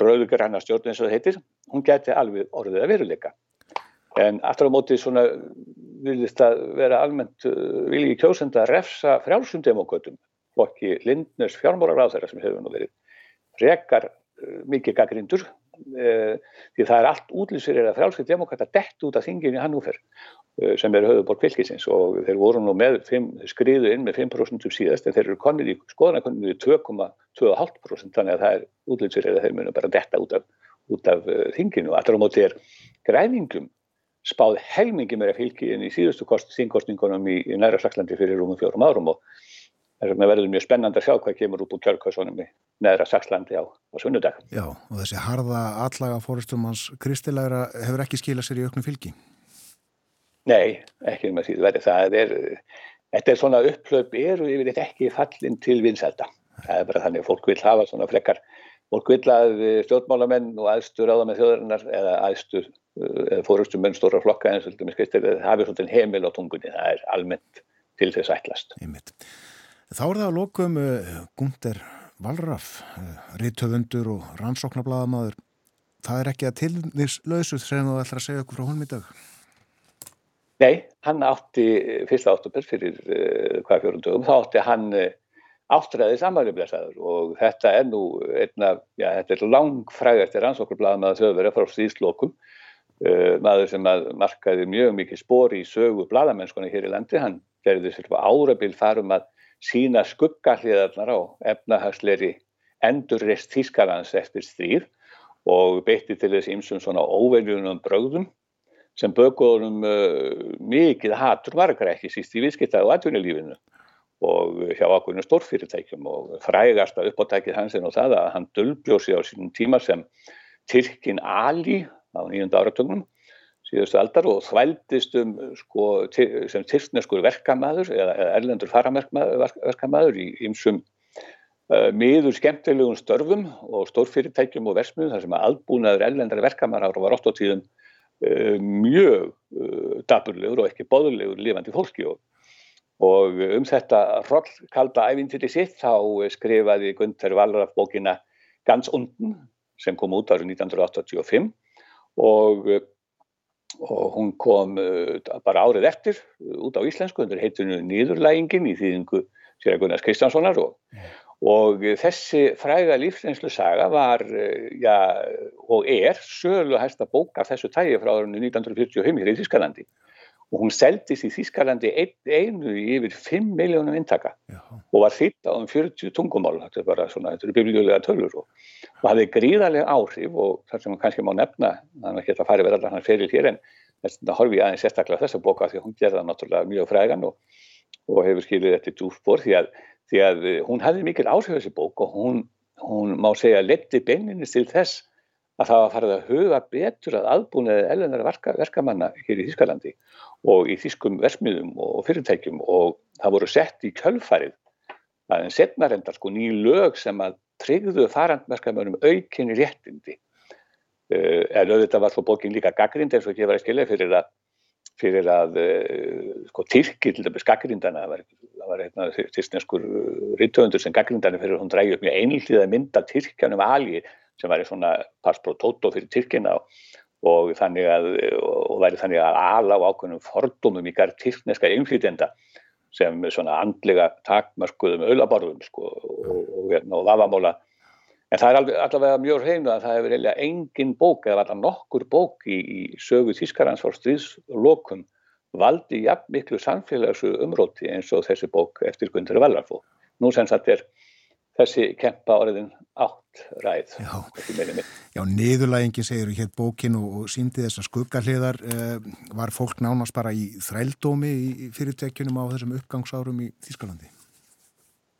rauðgranna stjórn eins og það heitir, hún geti alveg orðið að veruleika. En aftur á móti svona viljist að vera almennt uh, vilji kjósenda að refsa frjálsundemokvötum, flokki Lindners fjármórar á þeirra sem hefur nú verið rekar uh, mikið gaggrindur Eh, því það er allt útlýsir að frjálskið demokrata dett út af þingin í Hannúfer eh, sem er höfuborg fylgisins og þeir voru nú með 5, skriðu inn með 5% síðast en þeir eru konir í skoðanakoninu í 2,25% þannig að það er útlýsir að þeir munu bara detta út af, út af uh, þinginu. Allra á móti er græningum spáð helmingi meira fylgi en í síðustu þingkostningunum í, í næra Saklandi fyrir rúmum fjórum árum og þess vegna verður mjög spennand að sjá hvað kemur út úr kjörkvæðsónum í neðra Sakslandi á, á sunnudag. Já, og þessi harða allaga fóristum hans kristilegra hefur ekki skilað sér í auknu fylgi? Nei, ekki að síðu verið. Það er, þetta er svona upplöp eru yfir þetta ekki fallin til vinsælda. Það er bara þannig að fólk vil hafa svona flekkar. Fólk vil að stjórnmálamenn og aðstur áða með þjóðarinnar eða aðstur eða fórustum menn stóra flokka eins og það hafi svona heimil á tungunni. Það er almennt til þess ætlast. Einmitt. Þá er það að lokum Gunder Valraf, rítöfundur og rannsóknarbladamadur. Það er ekki að tilnýrslausuð sem þú ætlar að segja okkur frá honum í dag? Nei, hann átti fyrsta áttumur fyrir hvað fjórundugum, þá átti hann áttræðið samanleflesaður og þetta er nú einna, já, þetta er langfrægast er rannsóknarbladamaður þauðverið frá stíðslokum maður sem að markaði mjög mikið spór í sögu bladamennskona hér í landi, hann gerði sér árabil farum að sína skuggahliðarnar á efnahagsleiri endurreist Þískalands eftir stríð og beitti til þess ímsum svona óveljunum bröðum sem bökuðunum uh, mikið hatur margar ekki síst í viðskiptaðu atvinnulífinu og hjá ákveðinu stórfyrirtækjum og frægasta uppáttækið hans er nú það að hann dölbjósi á sínum tíma sem Tyrkin Ali á nýjunda áratögnum síðustu aldar og þvældist um sko, sem tyrkneskur verkamæður eða, erlendur faraverkamæður í ymsum uh, miður skemmtilegum störfum og stórfyrirtækjum og versmiðum þar sem að aðbúnaður erlendari verkamæður var ótt á tíðum uh, mjög uh, daburlegur og ekki boðulegur lifandi fólki og, og um þetta rollkalda ævintýri sitt þá skrifaði Gunther Valraf bókina Gans unden sem kom út árið 1985 og og hún kom uh, bara árið eftir út á íslensku, þetta heitir nýðurlægingin í þýðingu sér að Gunnars Kristjánssonar. Og, og þessi fræga lífsreynslu saga var uh, já, og er sölu hægsta bók af þessu tægi frá árunni 1945 hér í Þískalandi og hún seldist í Þískalandi ein, einu yfir 5 miljónum intaka Já. og var þitt á um 40 tungumál þetta er bara svona, þetta eru biblíulega tölur og, og hafði gríðarlega áhrif og þar sem hann kannski má nefna hann er ekki að fara verðar hann fyrir hér en þetta horfi ég aðeins sérstaklega þessa bóka því að hún gerða náttúrulega mjög frægan og, og hefur skilið þetta í dúspor því að, því að hún hafði mikil áhrif þessi bók og hún, hún má segja leti beininni til þess að það var farið að huga betur að aðbúnaði ellenar verka, verkamanna hér í Þískalandi og í þýskum versmiðum og fyrirtækjum og það voru sett í kjölfarið að en setna reyndar sko ný lög sem að tryggðu farandverkamönnum aukinni réttindi. Uh, en auðvitað var svo bókin líka gaggrind eins og ekki var að skilja fyrir að fyrir að uh, sko Tyrki til dæmis gaggrindana það var, var hérna þýrstenskur rittöfundur sem gaggrindana fyrir að hún drægi upp mjög einlítið að mynda Tyrkjanum algi sem væri svona pass pro toto fyrir Tyrkina og, að og væri þannig að ala á ákveðnum fordómum í garð tyrkneska einflýtenda sem svona andlega takmarkuðum öllaborðum sko, og, og, hérna, og vafamóla en það er alveg, allavega mjög hreinu að það hefur eiginlega engin bók eða allavega nokkur bók í, í sögu Þískarans fór stríðslokum valdi jafn miklu samfélagsu umróti eins og þessi bók eftir Gundur Vallarfó. Nú sem sagt er þessi kempa orðin átt ræð. Já, Já niðurlægingi segir hér bókin og, og síndi þessar skuggarliðar eh, var fólk nánast bara í þrældómi í fyrirtækjunum á þessum uppgangsárum í Þískalandi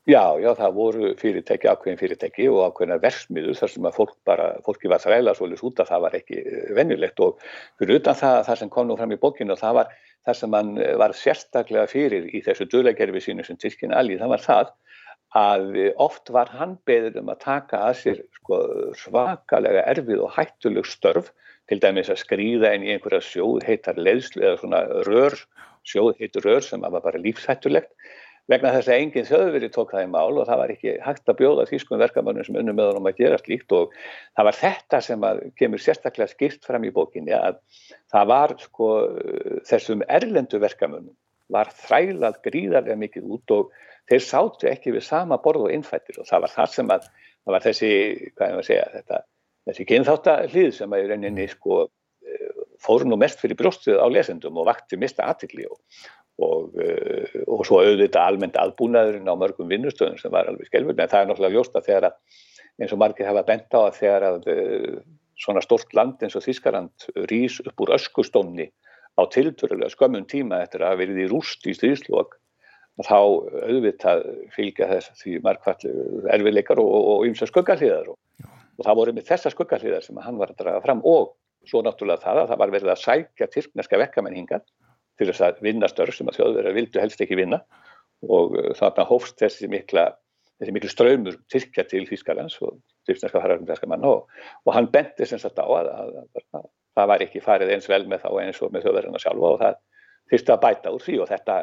Já, já, það voru fyrirtæki, ákveðin fyrirtæki og ákveðina versmiður þar sem að fólk bara, fólki var þræla svolítið út að það var ekki eh, venjulegt. Og fyrir utan það, það sem kom nú fram í bókinu og það var það sem mann var sérstaklega fyrir í þessu döðlegerfi sínu sem Tyrkina alveg, það var það að oft var hann beður um að taka að sér sko, svakalega erfið og hættuleg störf til dæmis að skrýða inn í einhverja sjóðheitar leðslu eða svona rör, sjóðheitur rör sem var bara lífshættulegt. Vegna þess að enginn þjóðveri tók það í mál og það var ekki hægt að bjóða þýskum verkamannum sem unnum með honum að gera slíkt og það var þetta sem kemur sérstaklega skipt fram í bókinni að það var sko þessum erlendu verkamannum var þrælað gríðarlega mikið út og þeir sátu ekki við sama borð og innfættir og það var það sem að það var þessi, hvað er maður að segja þetta, þessi kynþáttahlið sem að í rauninni sko eh, fórum nú mest fyrir brjóstuð á lesendum og vakti mista aðtikli og, og, eh, og svo auðvitað almennt aðbúnaðurinn á mörgum vinnustöðum sem var alveg skelvöld en það er náttúrulega ljóst að þegar að eins og margir hafa bent á að þegar að eh, svona stort land eins og Þískarland rýs upp úr öskustónni á tildurulega skömmun tíma eftir að verið í rúst í stríðslokk þá auðvitað fylgja þess því margfall erfiðleikar og ymsa skuggalíðar og, og það voru með þessa skuggalíðar sem hann var að draga fram og svo náttúrulega það að það var verið að sækja tyrkneska verkamenn hinga til þess að vinna störf sem að þjóðverðar vildu helst ekki vinna og uh, þarna hófst þessi mikla þessi miklu ströymur Tyrkja til Þýskalands og Tyrkneska hararumverska mann og, og hann benti sem sagt á að, að, að, að það var ekki farið eins vel með þá eins og með þjóðverðarna sjálfa og það þurfti að bæta úr því og þetta,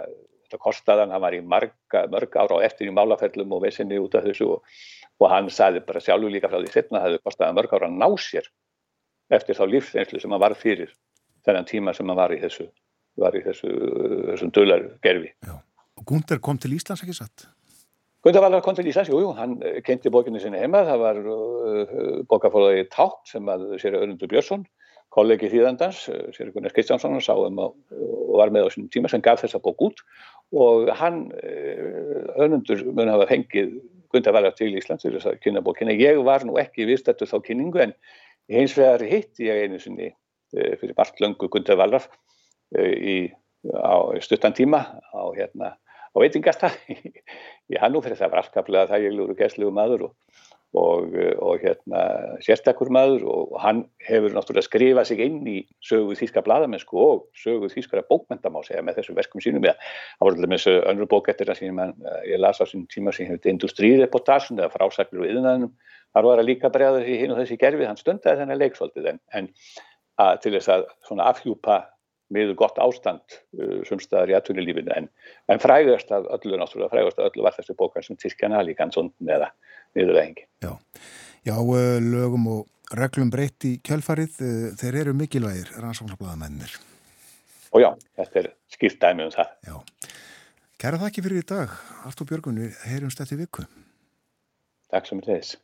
þetta kostaðan, hann var í marga, mörg ára á eftir í málaferlum og vesinni út af þessu og, og hann sagði bara sjálfur líka frá því setna það hefði kostaðan mörg ára að ná sér eftir þá lífsreynslu sem hann var fyrir þennan tíma sem hann var í þessu var í þessu, þessum dölargerfi. Og Gunder kom til Íslands ekki satt? Gunder var kom til Íslands, jújú, jú, hann kenti bókinu sinni heima, það var uh, bókafólaði Tátt sem að sér Örnundur Björnsson, kollegi þýðandans, sér Gunnar Kristjánsson sáum og, var með á sínum tíma sem gaf þessa bók út og hann, Örnundur, mun hafa fengið Gunder var til Íslands til þess að kynna bókina. Ég var nú ekki vistættu þá kynningu en hins vegar hitt ég einu sinni fyrir margt löngu Gunder Valraf í stuttan tíma á, hérna, á veitingastað í Hannúfri, það var allkaplega þægilegur og gæstlegu maður og, og, og hérna, sérstakur maður og hann hefur náttúrulega skrifað sig inn í sögu þýska bladamennsku og sögu þýskara bókmenta má segja með þessum verkum sínum það var alltaf með þessu önnur bók eftir það sem ég las á sín tíma sem hefði industríreportagen eða frásaklir og yðnaðinum þar var að líka bregða þessi hinn og þessi gerfi hann stundaði þennan leiksvöldið en, en að, til þess að afhjúpa miður gott ástand uh, sumstaðar í atvinnulífinu en, en frægast af öllu náttúrulega, frægast af öllu var þessi bókar sem Tyrkjana líka en svona eða niðurleggingi. Já, Já uh, lögum og reglum breytt í kjölfarið, uh, þeir eru mikilvægir rannsóknarbladamennir. Og já, þetta er skilt dæmi um það. Já, kæra þakki fyrir í dag, Artur Björgun, við heyrumst eftir viku. Takk sem er þess.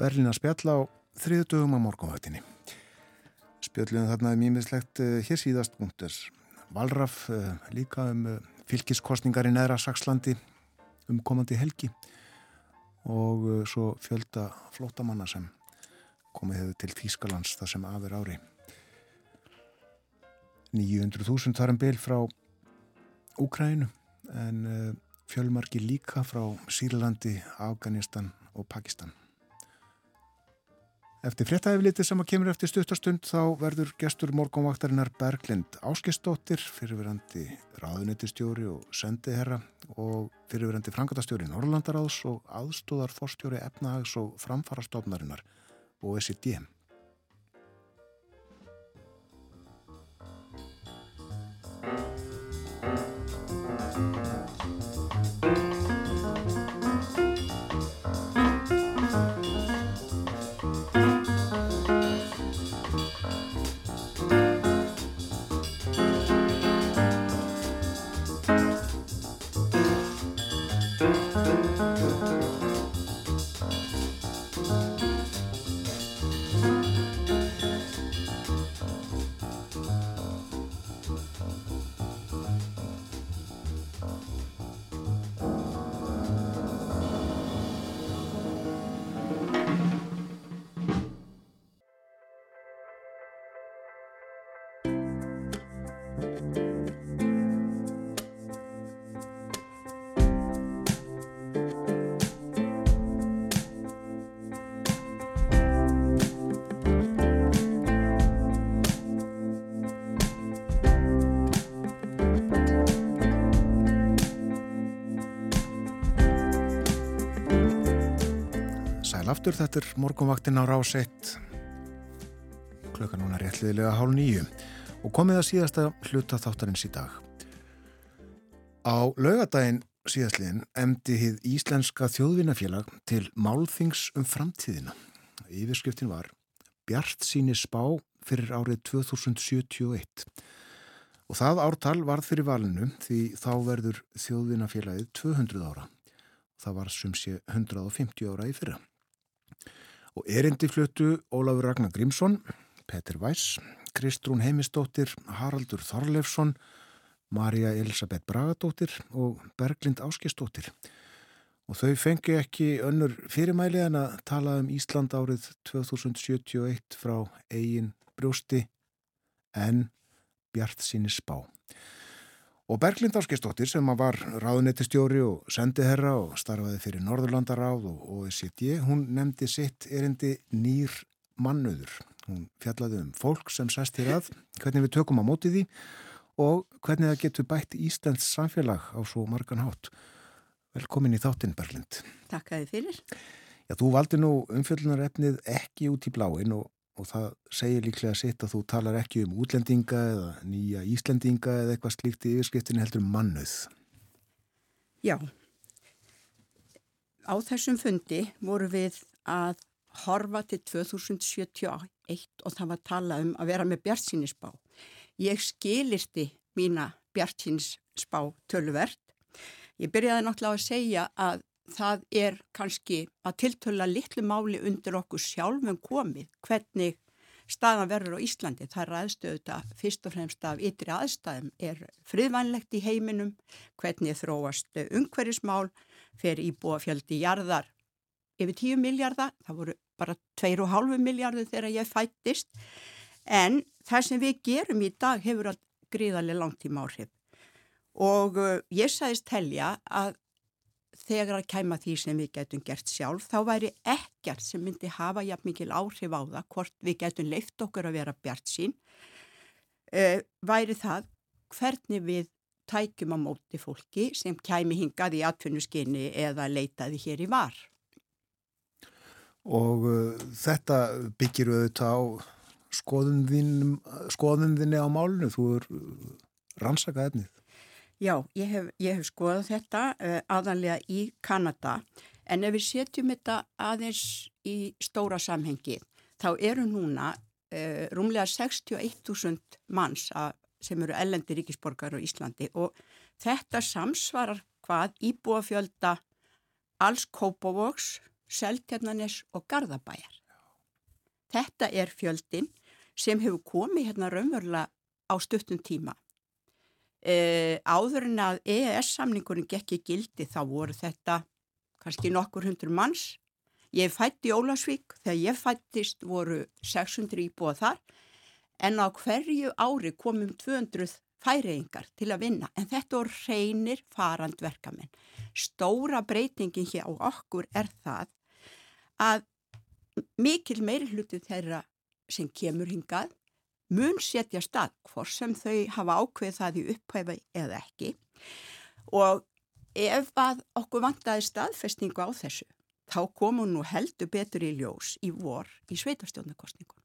Berlin að spjalla á þriðdögum á morgunvöldinni. Spjöldluðum þarna um ímiðslegt uh, hér síðast múntur. Valraf líka um fylgiskostningar í neðra Sakslandi um komandi helgi og svo fjölda flótamanna sem komið hefur til Þýskalands það sem afir ári. 900.000 þar en byl frá Úkrænu en fjölmarki líka frá Sýrlandi, Afganistan og Pakistan. Eftir fréttaeflitið sem að kemur eftir stuttastund þá verður gestur morgunvaktarinnar Berglind Áskistóttir, fyrirverandi ráðunitistjóri og sendiherra og fyrirverandi frangatastjóri Norrlandaráðs og aðstóðar fórstjóri efnahags og framfarastofnarinnar og SIDM. Aftur, þetta er morgunvaktin á rás 1 klukka núna réttliðilega hálf nýju og komið að síðasta hluta þáttarins í dag. Á laugadaginn síðastliðin emdi hið Íslenska þjóðvinnafélag til málþings um framtíðina. Yfirskriftin var Bjart síni spá fyrir árið 2071 og það ártal varð fyrir valinu því þá verður þjóðvinnafélagið 200 ára. Það var sem sé 150 ára í fyrra. Og erindi fluttu Ólafur Ragnar Grímsson, Petur Væs, Kristrún Heimistóttir, Haraldur Þorleifsson, Marja Elisabeth Bragadóttir og Berglind Áskistóttir. Og þau fengi ekki önnur fyrirmæli en að tala um Ísland árið 2071 frá eigin brjósti en Bjart síni spá. Og Berglind Áskistóttir sem var ráðunettistjóri og sendiherra og starfaði fyrir Norðurlandaráð og OECD, hún nefndi sitt erindi nýr mannöður. Hún fjallaði um fólk sem sæst hér að, hvernig við tökum á móti því og hvernig það getur bætt Íslands samfélag á svo margan hátt. Velkomin í þáttinn Berlind. Takk að þið fyrir. Já, þú valdi nú umfjöldunarefnið ekki út í bláin og, og það segir líklega sitt að þú talar ekki um útlendinga eða nýja Íslendinga eða eitthvað slíkt í yfirskriftinni heldur um mannuð. Já, á þessum fundi voru við að horfa til 2071 og það var að tala um að vera með bjartsýnisspá. Ég skilirti mína bjartsýnisspá tölvert. Ég byrjaði náttúrulega að segja að það er kannski að tiltöla litlu máli undir okkur sjálfum komið hvernig staðan verður á Íslandi. Það er aðstöðu þetta fyrst og fremst af ytri aðstæðum. Er friðvænlegt í heiminum, hvernig þróast umhverjismál, fer íbúa fjöldi jarðar yfir 10 miljardar, það voru bara 2,5 miljardur þegar ég fættist en það sem við gerum í dag hefur að gríðarlega langt í márhif og ég sagðist telja að þegar að kæma því sem við getum gert sjálf þá væri ekkert sem myndi hafa jafn mikil áhrif á það hvort við getum leift okkur að vera bjart sín uh, væri það hvernig við tækjum á móti fólki sem kæmi hingað í atvinnuskinni eða leitaði hér í var og uh, þetta byggir auðvitað á skoðun þinni á málunu, þú er uh, rannsakað efnið. Já, ég hef, ég hef skoðað þetta uh, aðanlega í Kanada en ef við setjum þetta aðeins í stóra samhengi þá eru núna uh, rúmlega 61.000 manns að, sem eru ellendi ríkisborgar á Íslandi og þetta samsvarar hvað íbúafjölda alls Kópavóks Seltjarnanes og Garðabæjar. Þetta er fjöldin sem hefur komið hérna raunverulega á stuttum tíma. E, áður en að EES-samningurinn gekk í gildi þá voru þetta kannski nokkur hundur manns. Ég fætti Ólasvík, þegar ég fættist voru 600 íbúa þar en á hverju ári komum 200 færiðingar til að vinna en þetta voru reynir farandverkamenn. Stóra breytingin hér á okkur er það að mikil meiri hluti þeirra sem kemur hingað mun setja stað hvort sem þau hafa ákveð það í upphæfa eða ekki og ef að okkur vantaði staðfestingu á þessu þá komum nú heldur betur í ljós í vor í sveitarstjónarkostningum.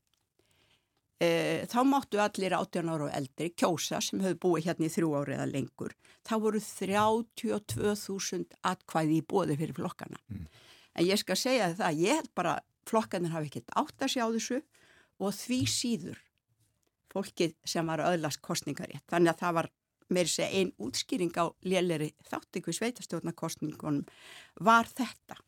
E, þá máttu allir 18 ára og eldri kjósa sem höfðu búið hérna í þrjú ári eða lengur. Þá voru 32.000 atkvæði í bóði fyrir flokkana. Mm. En ég skal segja það, ég held bara flokkanir hafi ekkert átt að sjá þessu og því síður fólkið sem var öðlast kostningarétt. Þannig að það var meiri segja einn útskýring á léleri þáttingu sveitastjórnarkostningunum var þetta.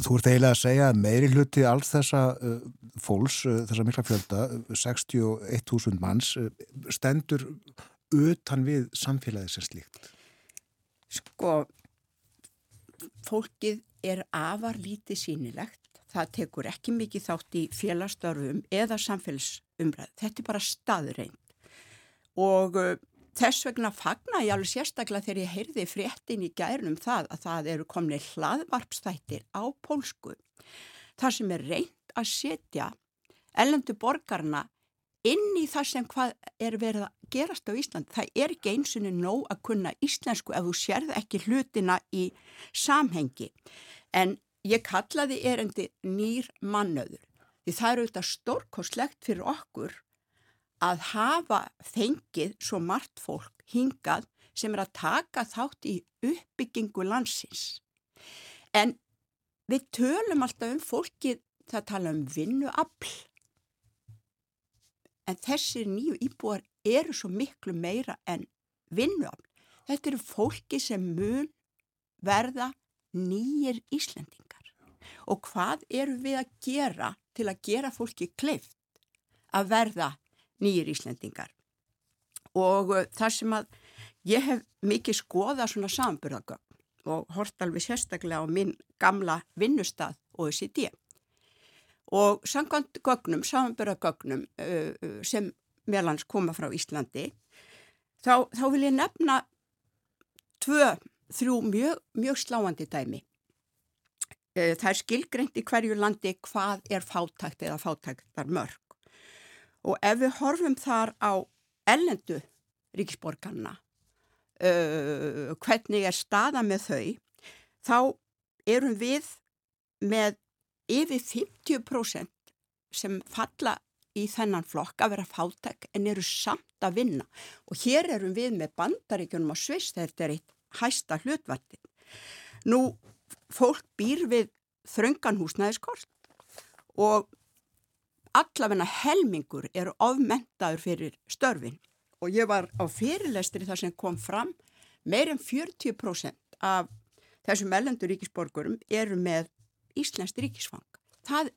Þú ert eiginlega að segja að meiri hluti alls þessa uh, fólks, uh, þessa mikla fjölda, 61.000 manns, uh, stendur utan við samfélagið sem slíkt? Sko, fólkið er afar lítið sínilegt. Það tekur ekki mikið þátt í félagsstörfum eða samfélagsumræð. Þetta er bara staðurreind. Og uh, þess vegna fagna ég alveg sérstaklega þegar ég heyrði fréttin í gærnum það að það eru komni hlaðvarpstættir á pólsku. Það sem er reynd að setja ellendu borgarna inn í það sem hvað er verið að gerast á Ísland. Það er ekki einsunni nóg að kunna íslensku ef þú sérð ekki hlutina í samhengi. En ég kallaði erendi nýr mannöður. Því það eru þetta stórkoslegt fyrir okkur að hafa fengið svo margt fólk hingað sem er að taka þátt í uppbyggingu landsins. En við tölum alltaf um fólkið, það tala um vinnuafl en þessir nýju íbúar eru svo miklu meira en vinnuafl. Þetta eru fólki sem mun verða nýjir Íslendingar. Og hvað eru við að gera til að gera fólki kleift að verða nýjir Íslendingar? Og uh, það sem að ég hef mikið skoðað svona samburðagögn og hort alveg sérstaklega á minn gamla vinnustad OECD og samkvæmt gögnum, samanbyrðagögnum uh, uh, sem meðlans koma frá Íslandi þá, þá vil ég nefna tvö, þrjú mjög, mjög sláandi dæmi. E, það er skilgreint í hverju landi hvað er fátækt eða fátæktar mörg. Og ef við horfum þar á ellendu ríkisborgarna, uh, hvernig er staða með þau, þá erum við með yfir 50% sem falla í þennan flokk að vera fátæk en eru samt að vinna og hér erum við með bandaríkjunum á Sviss þetta er eitt hæsta hlutvartin. Nú, fólk býr við þröngan húsnæðiskort og allavegna helmingur eru ofmentaður fyrir störfin og ég var á fyrirlestri þar sem kom fram meir en 40% af þessum ellendur ríkisborgurum eru með Íslands ríkisfang. Það,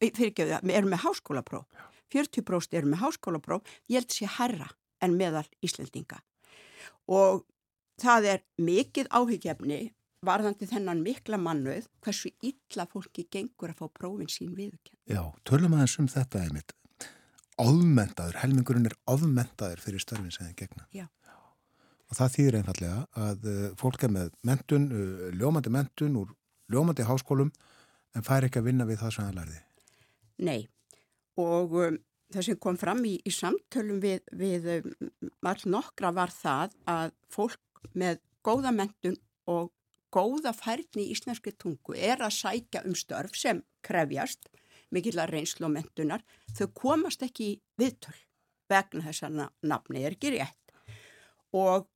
fyrir ekki að við erum með háskólapróf. 40% eru með háskólapróf, ég held sé herra en meðal Íslandinga. Og það er mikið áhyggjefni varðandi þennan mikla mannuð hversu illa fólki gengur að fá prófin sín viðkjörn. Já, tölum aðeins um þetta einmitt. Ofmentaður, helmingurinn er ofmentaður fyrir störfin sem þið gegna. Já. Og það þýðir einfallega að uh, fólk er með mentun, uh, ljómandi mentun úr ljómandi háskólum en fær ekki að vinna við það sem það lærði. Nei, og um, það sem kom fram í, í samtölum við, við um, all nokkra var það að fólk með góða mentun og góða færni í íslenski tungu er að sækja um störf sem krefjast, mikillar reynslu og mentunar, þau komast ekki í viðtöl vegna þessar nafni er ekki rétt. Og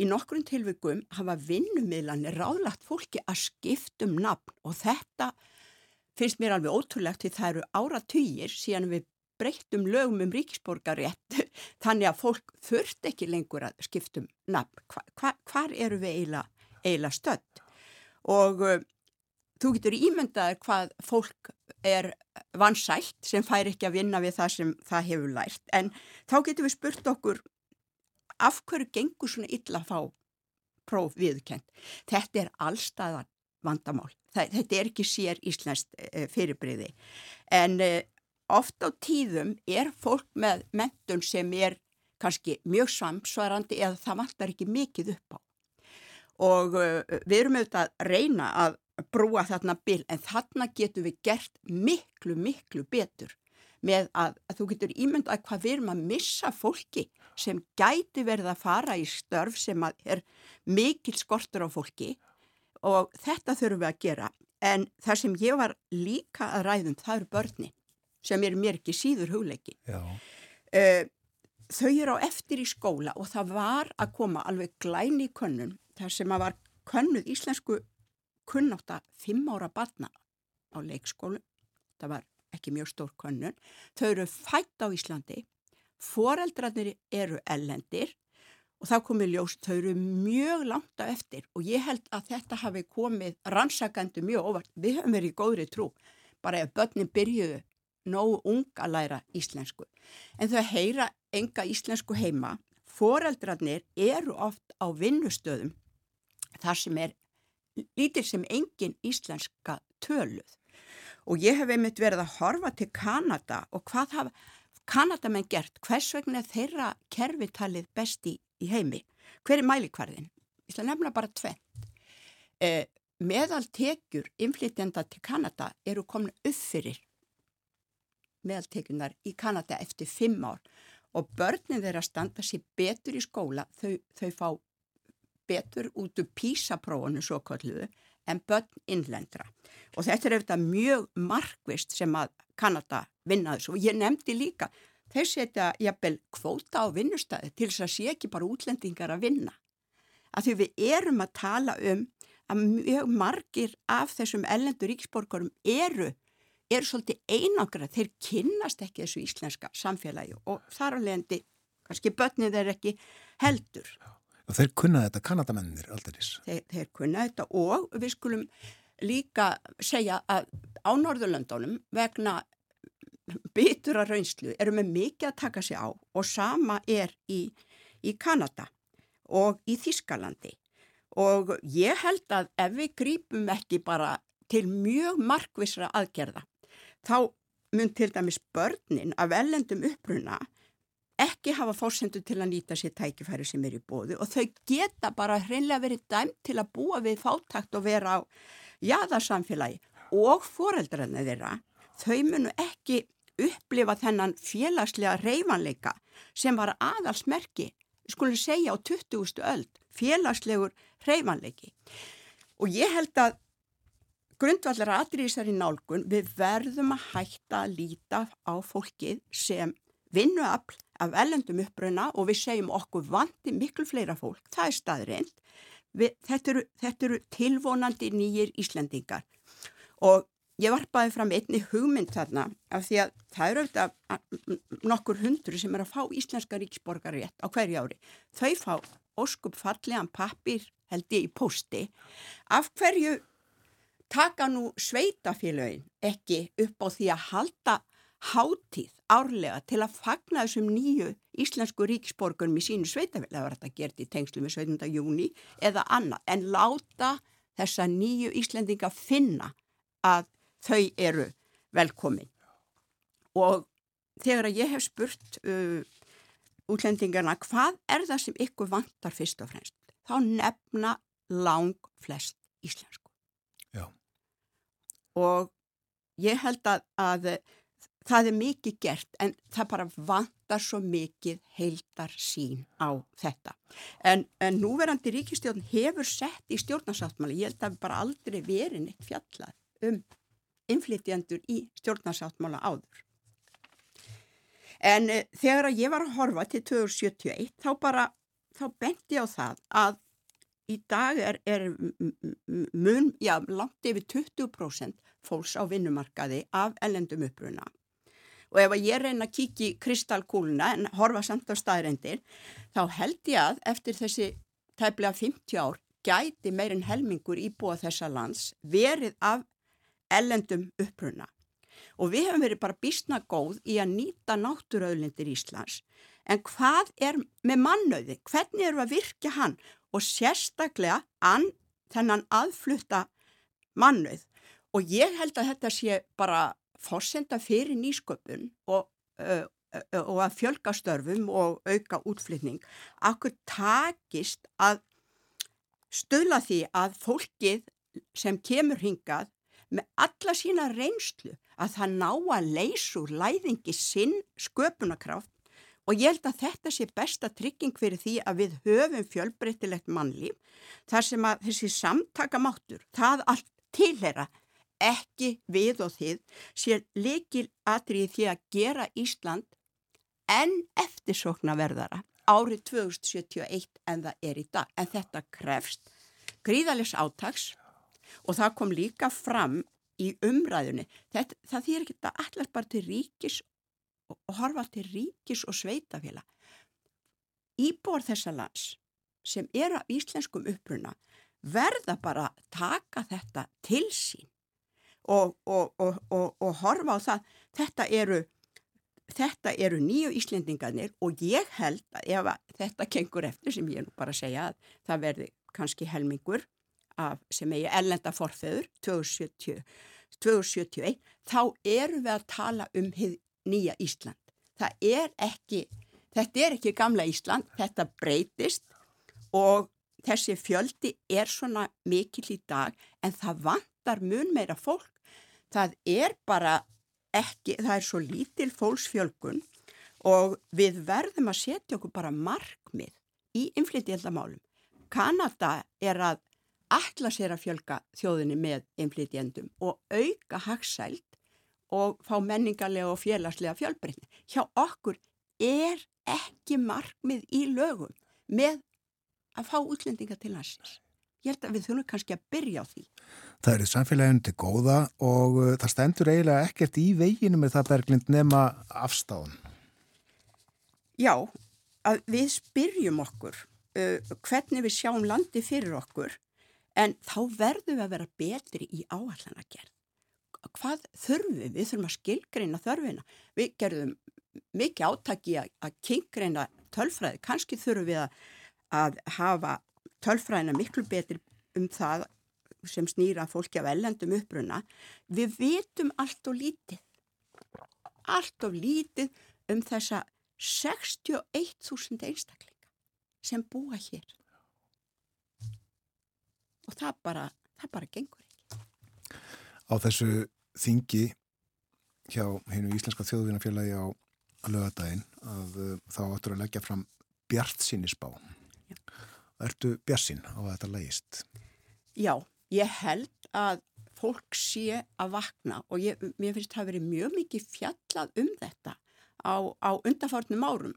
í nokkrum tilvikum hafa vinnumiðlanir ráðlagt fólki að skiptum nafn og þetta finnst mér alveg ótrúlegt því það eru áratýjir síðan við breyttum lögum um ríkisborgarétt þannig að fólk þurft ekki lengur að skiptum nafn. Hva, hva, hvar eru við eiginlega eila stödd og uh, þú getur ímyndaður hvað fólk er vansælt sem fær ekki að vinna við það sem það hefur lært en þá getur við spurt okkur af hverju gengur svona illa að fá próf viðkent. Þetta er allstaðan vandamál. Það, þetta er ekki sér íslenskt e, fyrirbriði en e, oft á tíðum er fólk með mentun sem er kannski mjög samsvarandi eða það vantar ekki mikið upp á og við erum auðvitað að reyna að brúa þarna bil en þarna getum við gert miklu, miklu betur með að, að þú getur ímyndað hvað við erum að missa fólki sem gæti verið að fara í störf sem er mikil skortur á fólki og þetta þurfum við að gera. En það sem ég var líka að ræðum það eru börni sem er mér ekki síður hugleiki. Uh, þau eru á eftir í skóla og það var að koma alveg glæni í könnun þar sem að var könnuð íslensku kunnáta fimm ára batna á leikskólu. Það var ekki mjög stór könnun. Þau eru fætt á Íslandi, foreldrarnir eru ellendir og þá komið ljós, þau eru mjög langt af eftir og ég held að þetta hafi komið rannsakandi mjög óvart. Við höfum verið í góðri trú, bara ef börnin byrjuðu nógu ung að læra íslensku. En þau heyra enga íslensku heima, foreldrarnir eru oft á vinnustöðum þar sem er lítil sem engin íslenska töluð. Og ég hef einmitt verið að horfa til Kanada og hvað hafa Kanadamenn gert, hvers vegna þeirra kervitalið besti í heimi? Hver er mælikvarðin? Ég ætla að nefna bara tvenn eh, meðal tekjur inflytjanda til Kanada eru komin upp fyrir meðaltekjunar í Kanada eftir fimm ár og börnin þeirra standa sér betur í skóla. Þau, þau fá betur út úr písaprófunu svo kalluðu en börn innlendra. Og þetta er eftir mjög markvist sem að Kanada vinnaðis og ég nefndi líka þeir setja jafnvel kvóta á vinnustæði til þess að sé ekki bara útlendingar að vinna. Að því við erum að tala um að mjög margir af þessum ellendur ríksborgarum eru, eru svolítið einangra, þeir kynnast ekki þessu íslenska samfélagi og þar á leðandi, kannski börnið er ekki heldur. Og þeir kunna þetta, kanadamennir aldrei. Þeir, þeir kunna þetta og við skulum líka segja að á Norðurlöndunum vegna bitura raunslu eru með mikið að taka sig á og sama er í, í Kanada og í Þískalandi og ég held að ef við grípum ekki bara til mjög markvisra aðgerða þá mun til dæmis börnin af ellendum uppruna ekki hafa fórsendu til að nýta sér tækifæri sem er í bóðu og þau geta bara hreinlega verið dæmt til að búa við fátakt og vera á, jaðarsamfélagi og foreldrarna þeirra, þau munu ekki upplifa þennan félagslega reyfanleika sem var aðalsmerki, skulum segja á 20. öld, félagslegur reyfanleiki. Og ég held að grundvallar aðrýðisar í nálgun, við verðum að hætta að líta á fólkið sem vinnuafl af ellendum uppröna og við segjum okkur vandi miklu fleira fólk, það er staðreint. Þetta eru, þetta eru tilvonandi nýjir Íslendingar og ég varpaði fram einni hugmynd þarna af því að það eru auðvitað nokkur hundru sem er að fá íslenska ríksborgarétt á hverju ári. Þau fá óskup fallegan pappir held ég í posti. Af hverju taka nú sveitafélagin ekki upp á því að halda hátíð árlega til að fagna þessum nýju íslensku ríksborgurum í sínu sveitafélag, var þetta gert í tengslu með 17. júni eða annað, en láta þessa nýju Íslendinga finna að þau eru velkomin. Og þegar ég hef spurt uh, útlendingarna hvað er það sem ykkur vantar fyrst og fremst, þá nefna lang flest íslensku. Já. Og ég held að, að það er mikið gert en það bara vantar svo mikið heildar sín á þetta. En, en núverandi ríkistjórn hefur sett í stjórnarsáttmáli, ég held að bara aldrei verið neitt fjallað um inflytjandur í stjórnarsáttmála áður. En e, þegar ég var að horfa til 2071 þá bara, þá benti ég á það að í dag er, er mun, já, langt yfir 20% fólks á vinnumarkaði af ellendum uppruna og ef ég reyna að kíkja í kristalkúluna en horfa samt á staðreindir þá held ég að eftir þessi tæplega 50 ár gæti meirinn helmingur íbúa þessa lands verið af ellendum uppruna. Og við hefum verið bara bísna góð í að nýta náttúröðlindir Íslands. En hvað er með mannauði, hvernig eru að virka hann? Og sérstaklega an, þennan aðflutta mannauð. Og ég held að þetta sé bara fórsenda fyrir nýsköpun og, uh, og að fjölga störfum og auka útflytning akkur takist að stöðla því að fólkið sem kemur hingað með alla sína reynslu að það ná að leysur læðingi sinn sköpunarkraft? Og ég held að þetta sé besta trygging fyrir því að við höfum fjölbreytilegt mannlíf þar sem að þessi samtakamáttur, það allt tilhera ekki við og þið sér likil atrið því að gera Ísland en eftirsóknarverðara árið 2071 en það er í dag. En þetta krefst gríðalis átags og það kom líka fram í umræðunni. Þetta, það þýr ekki að allar bara til ríkis og horfa til ríkis og sveitafélag. Íbor þessa lands sem eru af íslenskum uppruna verða bara að taka þetta til sín og, og, og, og horfa á það þetta eru, þetta eru nýju Íslendingarnir og ég held að ef að þetta kengur eftir sem ég nú bara segja að það verði kannski helmingur af, sem eigi ellenda forfeður 2070, 2071 þá eru við að tala um nýja Ísland. Það er ekki, þetta er ekki gamla Ísland, þetta breytist og þessi fjöldi er svona mikil í dag en það vantar mun meira fólk það er bara ekki, það er svo lítil fólksfjölgun og við verðum að setja okkur bara markmið í inflytjendamálum. Kanada er að alla sér að fjölga þjóðinni með inflytjendum og auka hagsælt og fá menningarlega og félagslega fjölbreytni. Hjá okkur er ekki markmið í lögum með að fá útlendinga til hansins ég held að við þurfum kannski að byrja á því. Það er samfélaginu til góða og uh, það stendur eiginlega ekkert í veginu með það berglind nema afstáðun. Já, að við spyrjum okkur uh, hvernig við sjáum landi fyrir okkur en þá verðum við að vera betri í áallan að gera. Hvað þurfum við? Við þurfum að skilgreina þörfina. Við gerðum mikið átaki að, að kingreina tölfræði. Kanski þurfum við að, að hafa tölfræðina miklu betri um það sem snýra fólki af ellendum uppruna, við vitum allt og lítið. Allt og lítið um þessa 61.000 einstaklinga sem búa hér. Og það bara, það bara gengur ekki. á þessu þingi hjá hennu Íslenska þjóðvinafélagi á lögadaginn að uh, þá áttur að leggja fram bjart sinnisbá. Ertu bjarsinn á að þetta legist? Já, ég held að fólk sé að vakna og ég, mér finnst það verið mjög mikið fjallað um þetta á, á undarfarnum árum.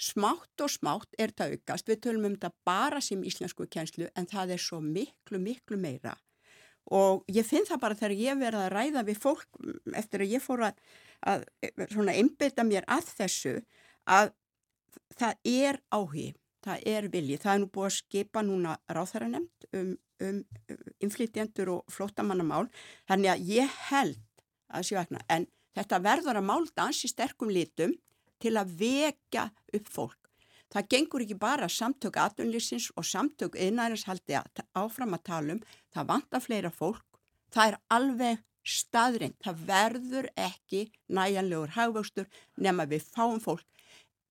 Smátt og smátt er þetta aukast, við tölum um þetta bara sem íslensku kjænslu en það er svo miklu, miklu meira. Og ég finn það bara þegar ég verði að ræða við fólk eftir að ég fór að, að svona einbytta mér að þessu að það er áhug, það er vilji, það er nú búið að skipa núna ráþæranemt um, um inflytjendur og flótamannamál, þannig að ég held að þessi vakna, en þetta verður að málta ansi sterkum litum til að vekja upp fólk. Það gengur ekki bara samtök aðunlýsins og samtök innærens haldi að áfram að tala um, það vantar fleira fólk, það er alveg staðrind, það verður ekki næjanlegur hagvöxtur nema við fáum fólk.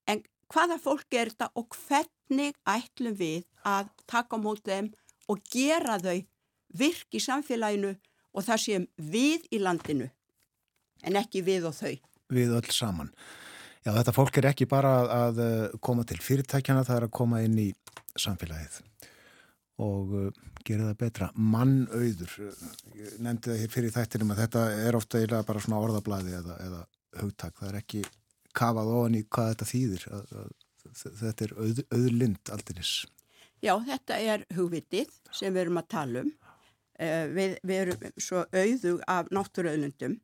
En hvaða fólk er þetta og hvernig ætlum við að taka á mótið þeim og gera þau virk í samfélaginu og það séum við í landinu en ekki við og þau. Við öll saman. Já, þetta fólk er ekki bara að, eh, koma til fyrirtækjana, það er að koma inn í samfélagið og uh, gera það betra. Mannauður, ég nefndi það hér fyrir þættinum að þetta er ofta eiginlega bara svona orðablaði eða, eða hugtak. Það er ekki kafað ofan í hvað þetta þýðir. Þetta er auð, auðlind aldinis. Já, þetta er hugvitið sem við erum að tala um. Uh, við, við erum svo auðug af náttúruauðlundum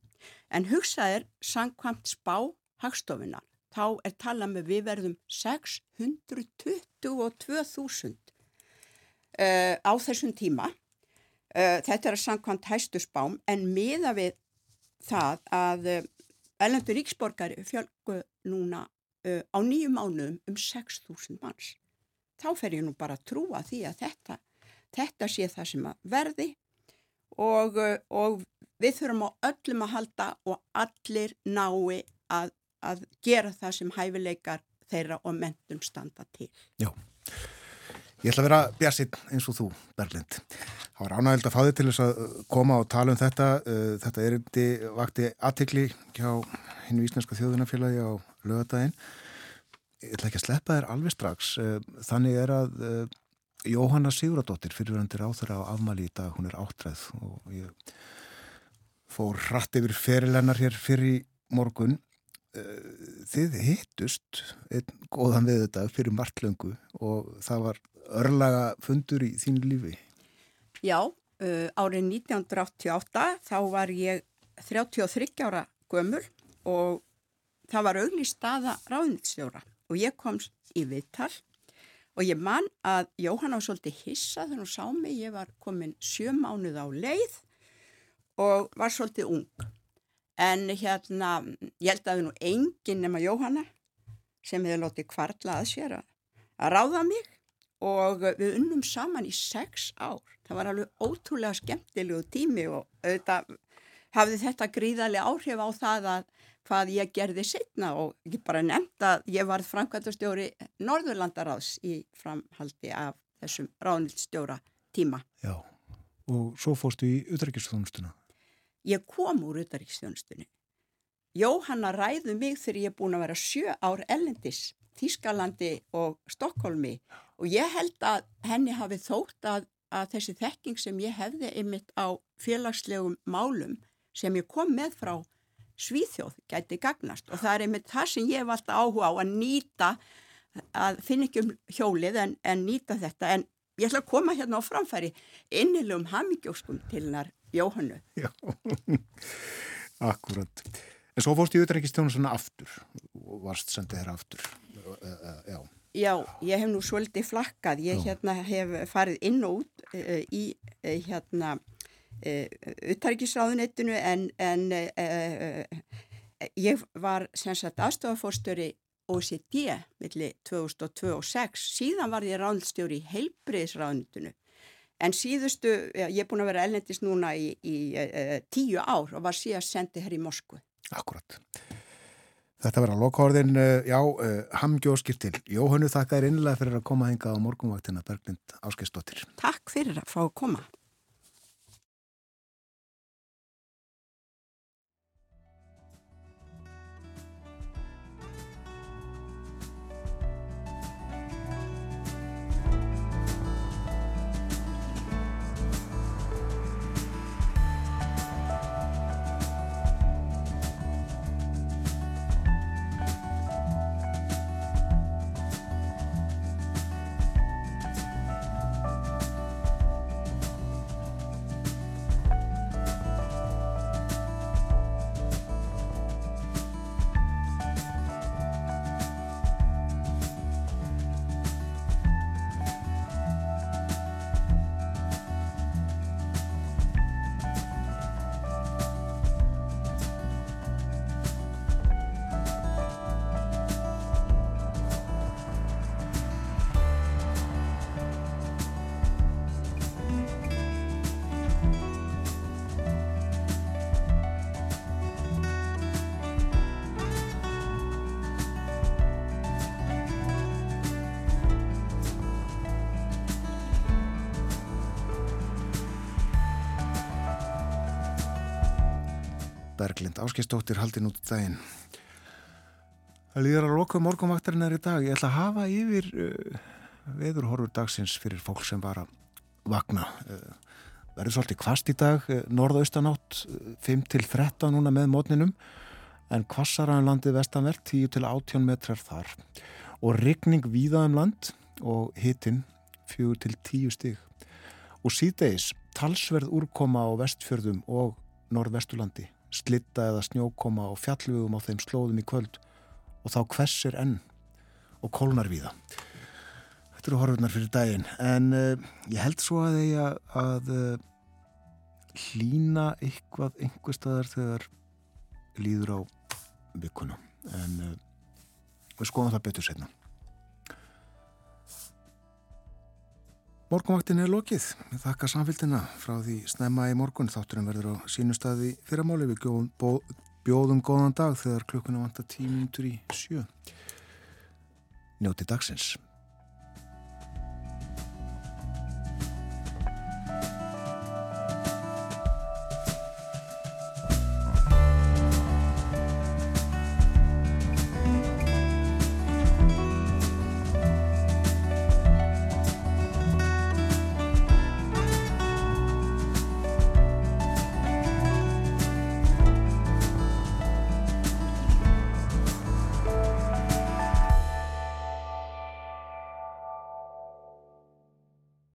en hugsaðir sangkvæmt spá hagstofunar, þá er talað með við verðum 622.000 uh, á þessum tíma. Uh, þetta er að samkvæmt hæstu spám en miða við það að uh, Erlendur Ríksborgari fjölgu núna á nýju mánuðum um 6.000 manns. Þá fer ég nú bara að trúa því að þetta, þetta sé það sem að verði og, uh, og við þurfum á öllum að halda og allir nái að að gera það sem hæfileikar þeirra og mentum standa til. Já, ég ætla að vera björsitt eins og þú, Berglind. Það var ánægild að fá þig til þess að koma og tala um þetta. Uh, þetta er endi vakti aðtikli hjá hennu Íslenska þjóðunafélagi á lögadaginn. Ég ætla ekki að sleppa þér alveg strax. Uh, þannig er að uh, Jóhanna Siguradóttir fyrirvendir á þeirra á afmæli í dag, hún er áttræð og ég fór hratt yfir ferilennar hér fyrir morgun þið hittust einn góðan við þetta fyrir marglöngu og það var örlaga fundur í þínu lífi. Já, árið 1988 þá var ég 33 ára gömul og það var augli staða ráðnitsstjóra og ég komst í vittal og ég man að Jóhann á svolítið hissa þegar hún sá mig, ég var komin sjö mánuð á leið og var svolítið ung. En hérna, ég held að það er nú enginn nema Jóhanna sem hefði látið kvartla að sér að, að ráða mig. Og við unnum saman í sex ár. Það var alveg ótrúlega skemmtilegu tími og auðvitað hafði þetta gríðarlega áhrif á það að hvað ég gerði setna og ég bara nefnd að ég var framkvæmtastjóri Norðurlandaráðs í framhaldi af þessum ráðnildstjóra tíma. Já, og svo fórstu í utrækjastofnustuna. Ég kom úr utaríkstjónustunni. Jóhanna ræðu mig þegar ég er búin að vera sjö ár ellendis, Þískalandi og Stokkólmi og ég held að henni hafi þótt að, að þessi þekking sem ég hefði einmitt á félagslegum málum sem ég kom með frá Svíþjóð gæti gagnast og það er einmitt það sem ég hef alltaf áhuga á að nýta, að finna ekki um hjólið en, en nýta þetta en ég ætla að koma hérna á framfæri innilum hamingjóskum til hennar Jóhannu. Já, akkurat. En svo fórst í auðvitaðreikistjónu svona aftur og varst sendið þér aftur. Já. Já, ég hef nú svolítið flakkað. Ég Já. hérna hef farið inn og út uh, í uh, hérna uh, auðvitaðreikisráðunettinu en, en ég var sem sagt aðstofafórstöri OCD millir 2002 og 2006. Síðan var ég ráðnstjóri í heilbriðsráðunitinu En síðustu, ég er búin að vera ellendist núna í, í uh, tíu ár og var síðan sendið hér í Moskvu. Akkurat. Þetta verður að uh, já, uh, hamngjóskir til. Jóhannu þakka þér innlega fyrir að koma hinga á morgunvaktina Berglind Áskistóttir. Takk fyrir að fá að koma. Berglind Áskistóttir haldin út daginn. Það líður að loka morgumvaktarinn er í dag. Ég ætla að hafa yfir uh, veðurhorfur dagsins fyrir fólk sem var að vakna. Uh, verður svolítið kvast í dag, uh, norðaustanátt 5 til 13 núna með mótninum en kvassaraðan landið vestanvert 10 til 18 metrar þar og rigning víða um land og hittinn 4 til 10 stig. Og síðdeis talsverð úrkoma á vestfjörðum og norðvesturlandi, slitta eða snjókoma og fjallvögum á þeim slóðum í kvöld og þá hvessir enn og kólnar víða. Þetta eru horfurnar fyrir daginn en uh, ég held svo að þeia að uh, hlína eitthvað einhver staðar þegar líður á vikuna en uh, við skoðum það betur setna. Morgunvaktin er lokið. Við þakka samfélgina frá því snemma í morgun. Þátturinn verður á sínustadi fyrramáli. Við bjóðum, góðan dag þegar klukkuna vantar tímintur í sjö. Njóti dagsins.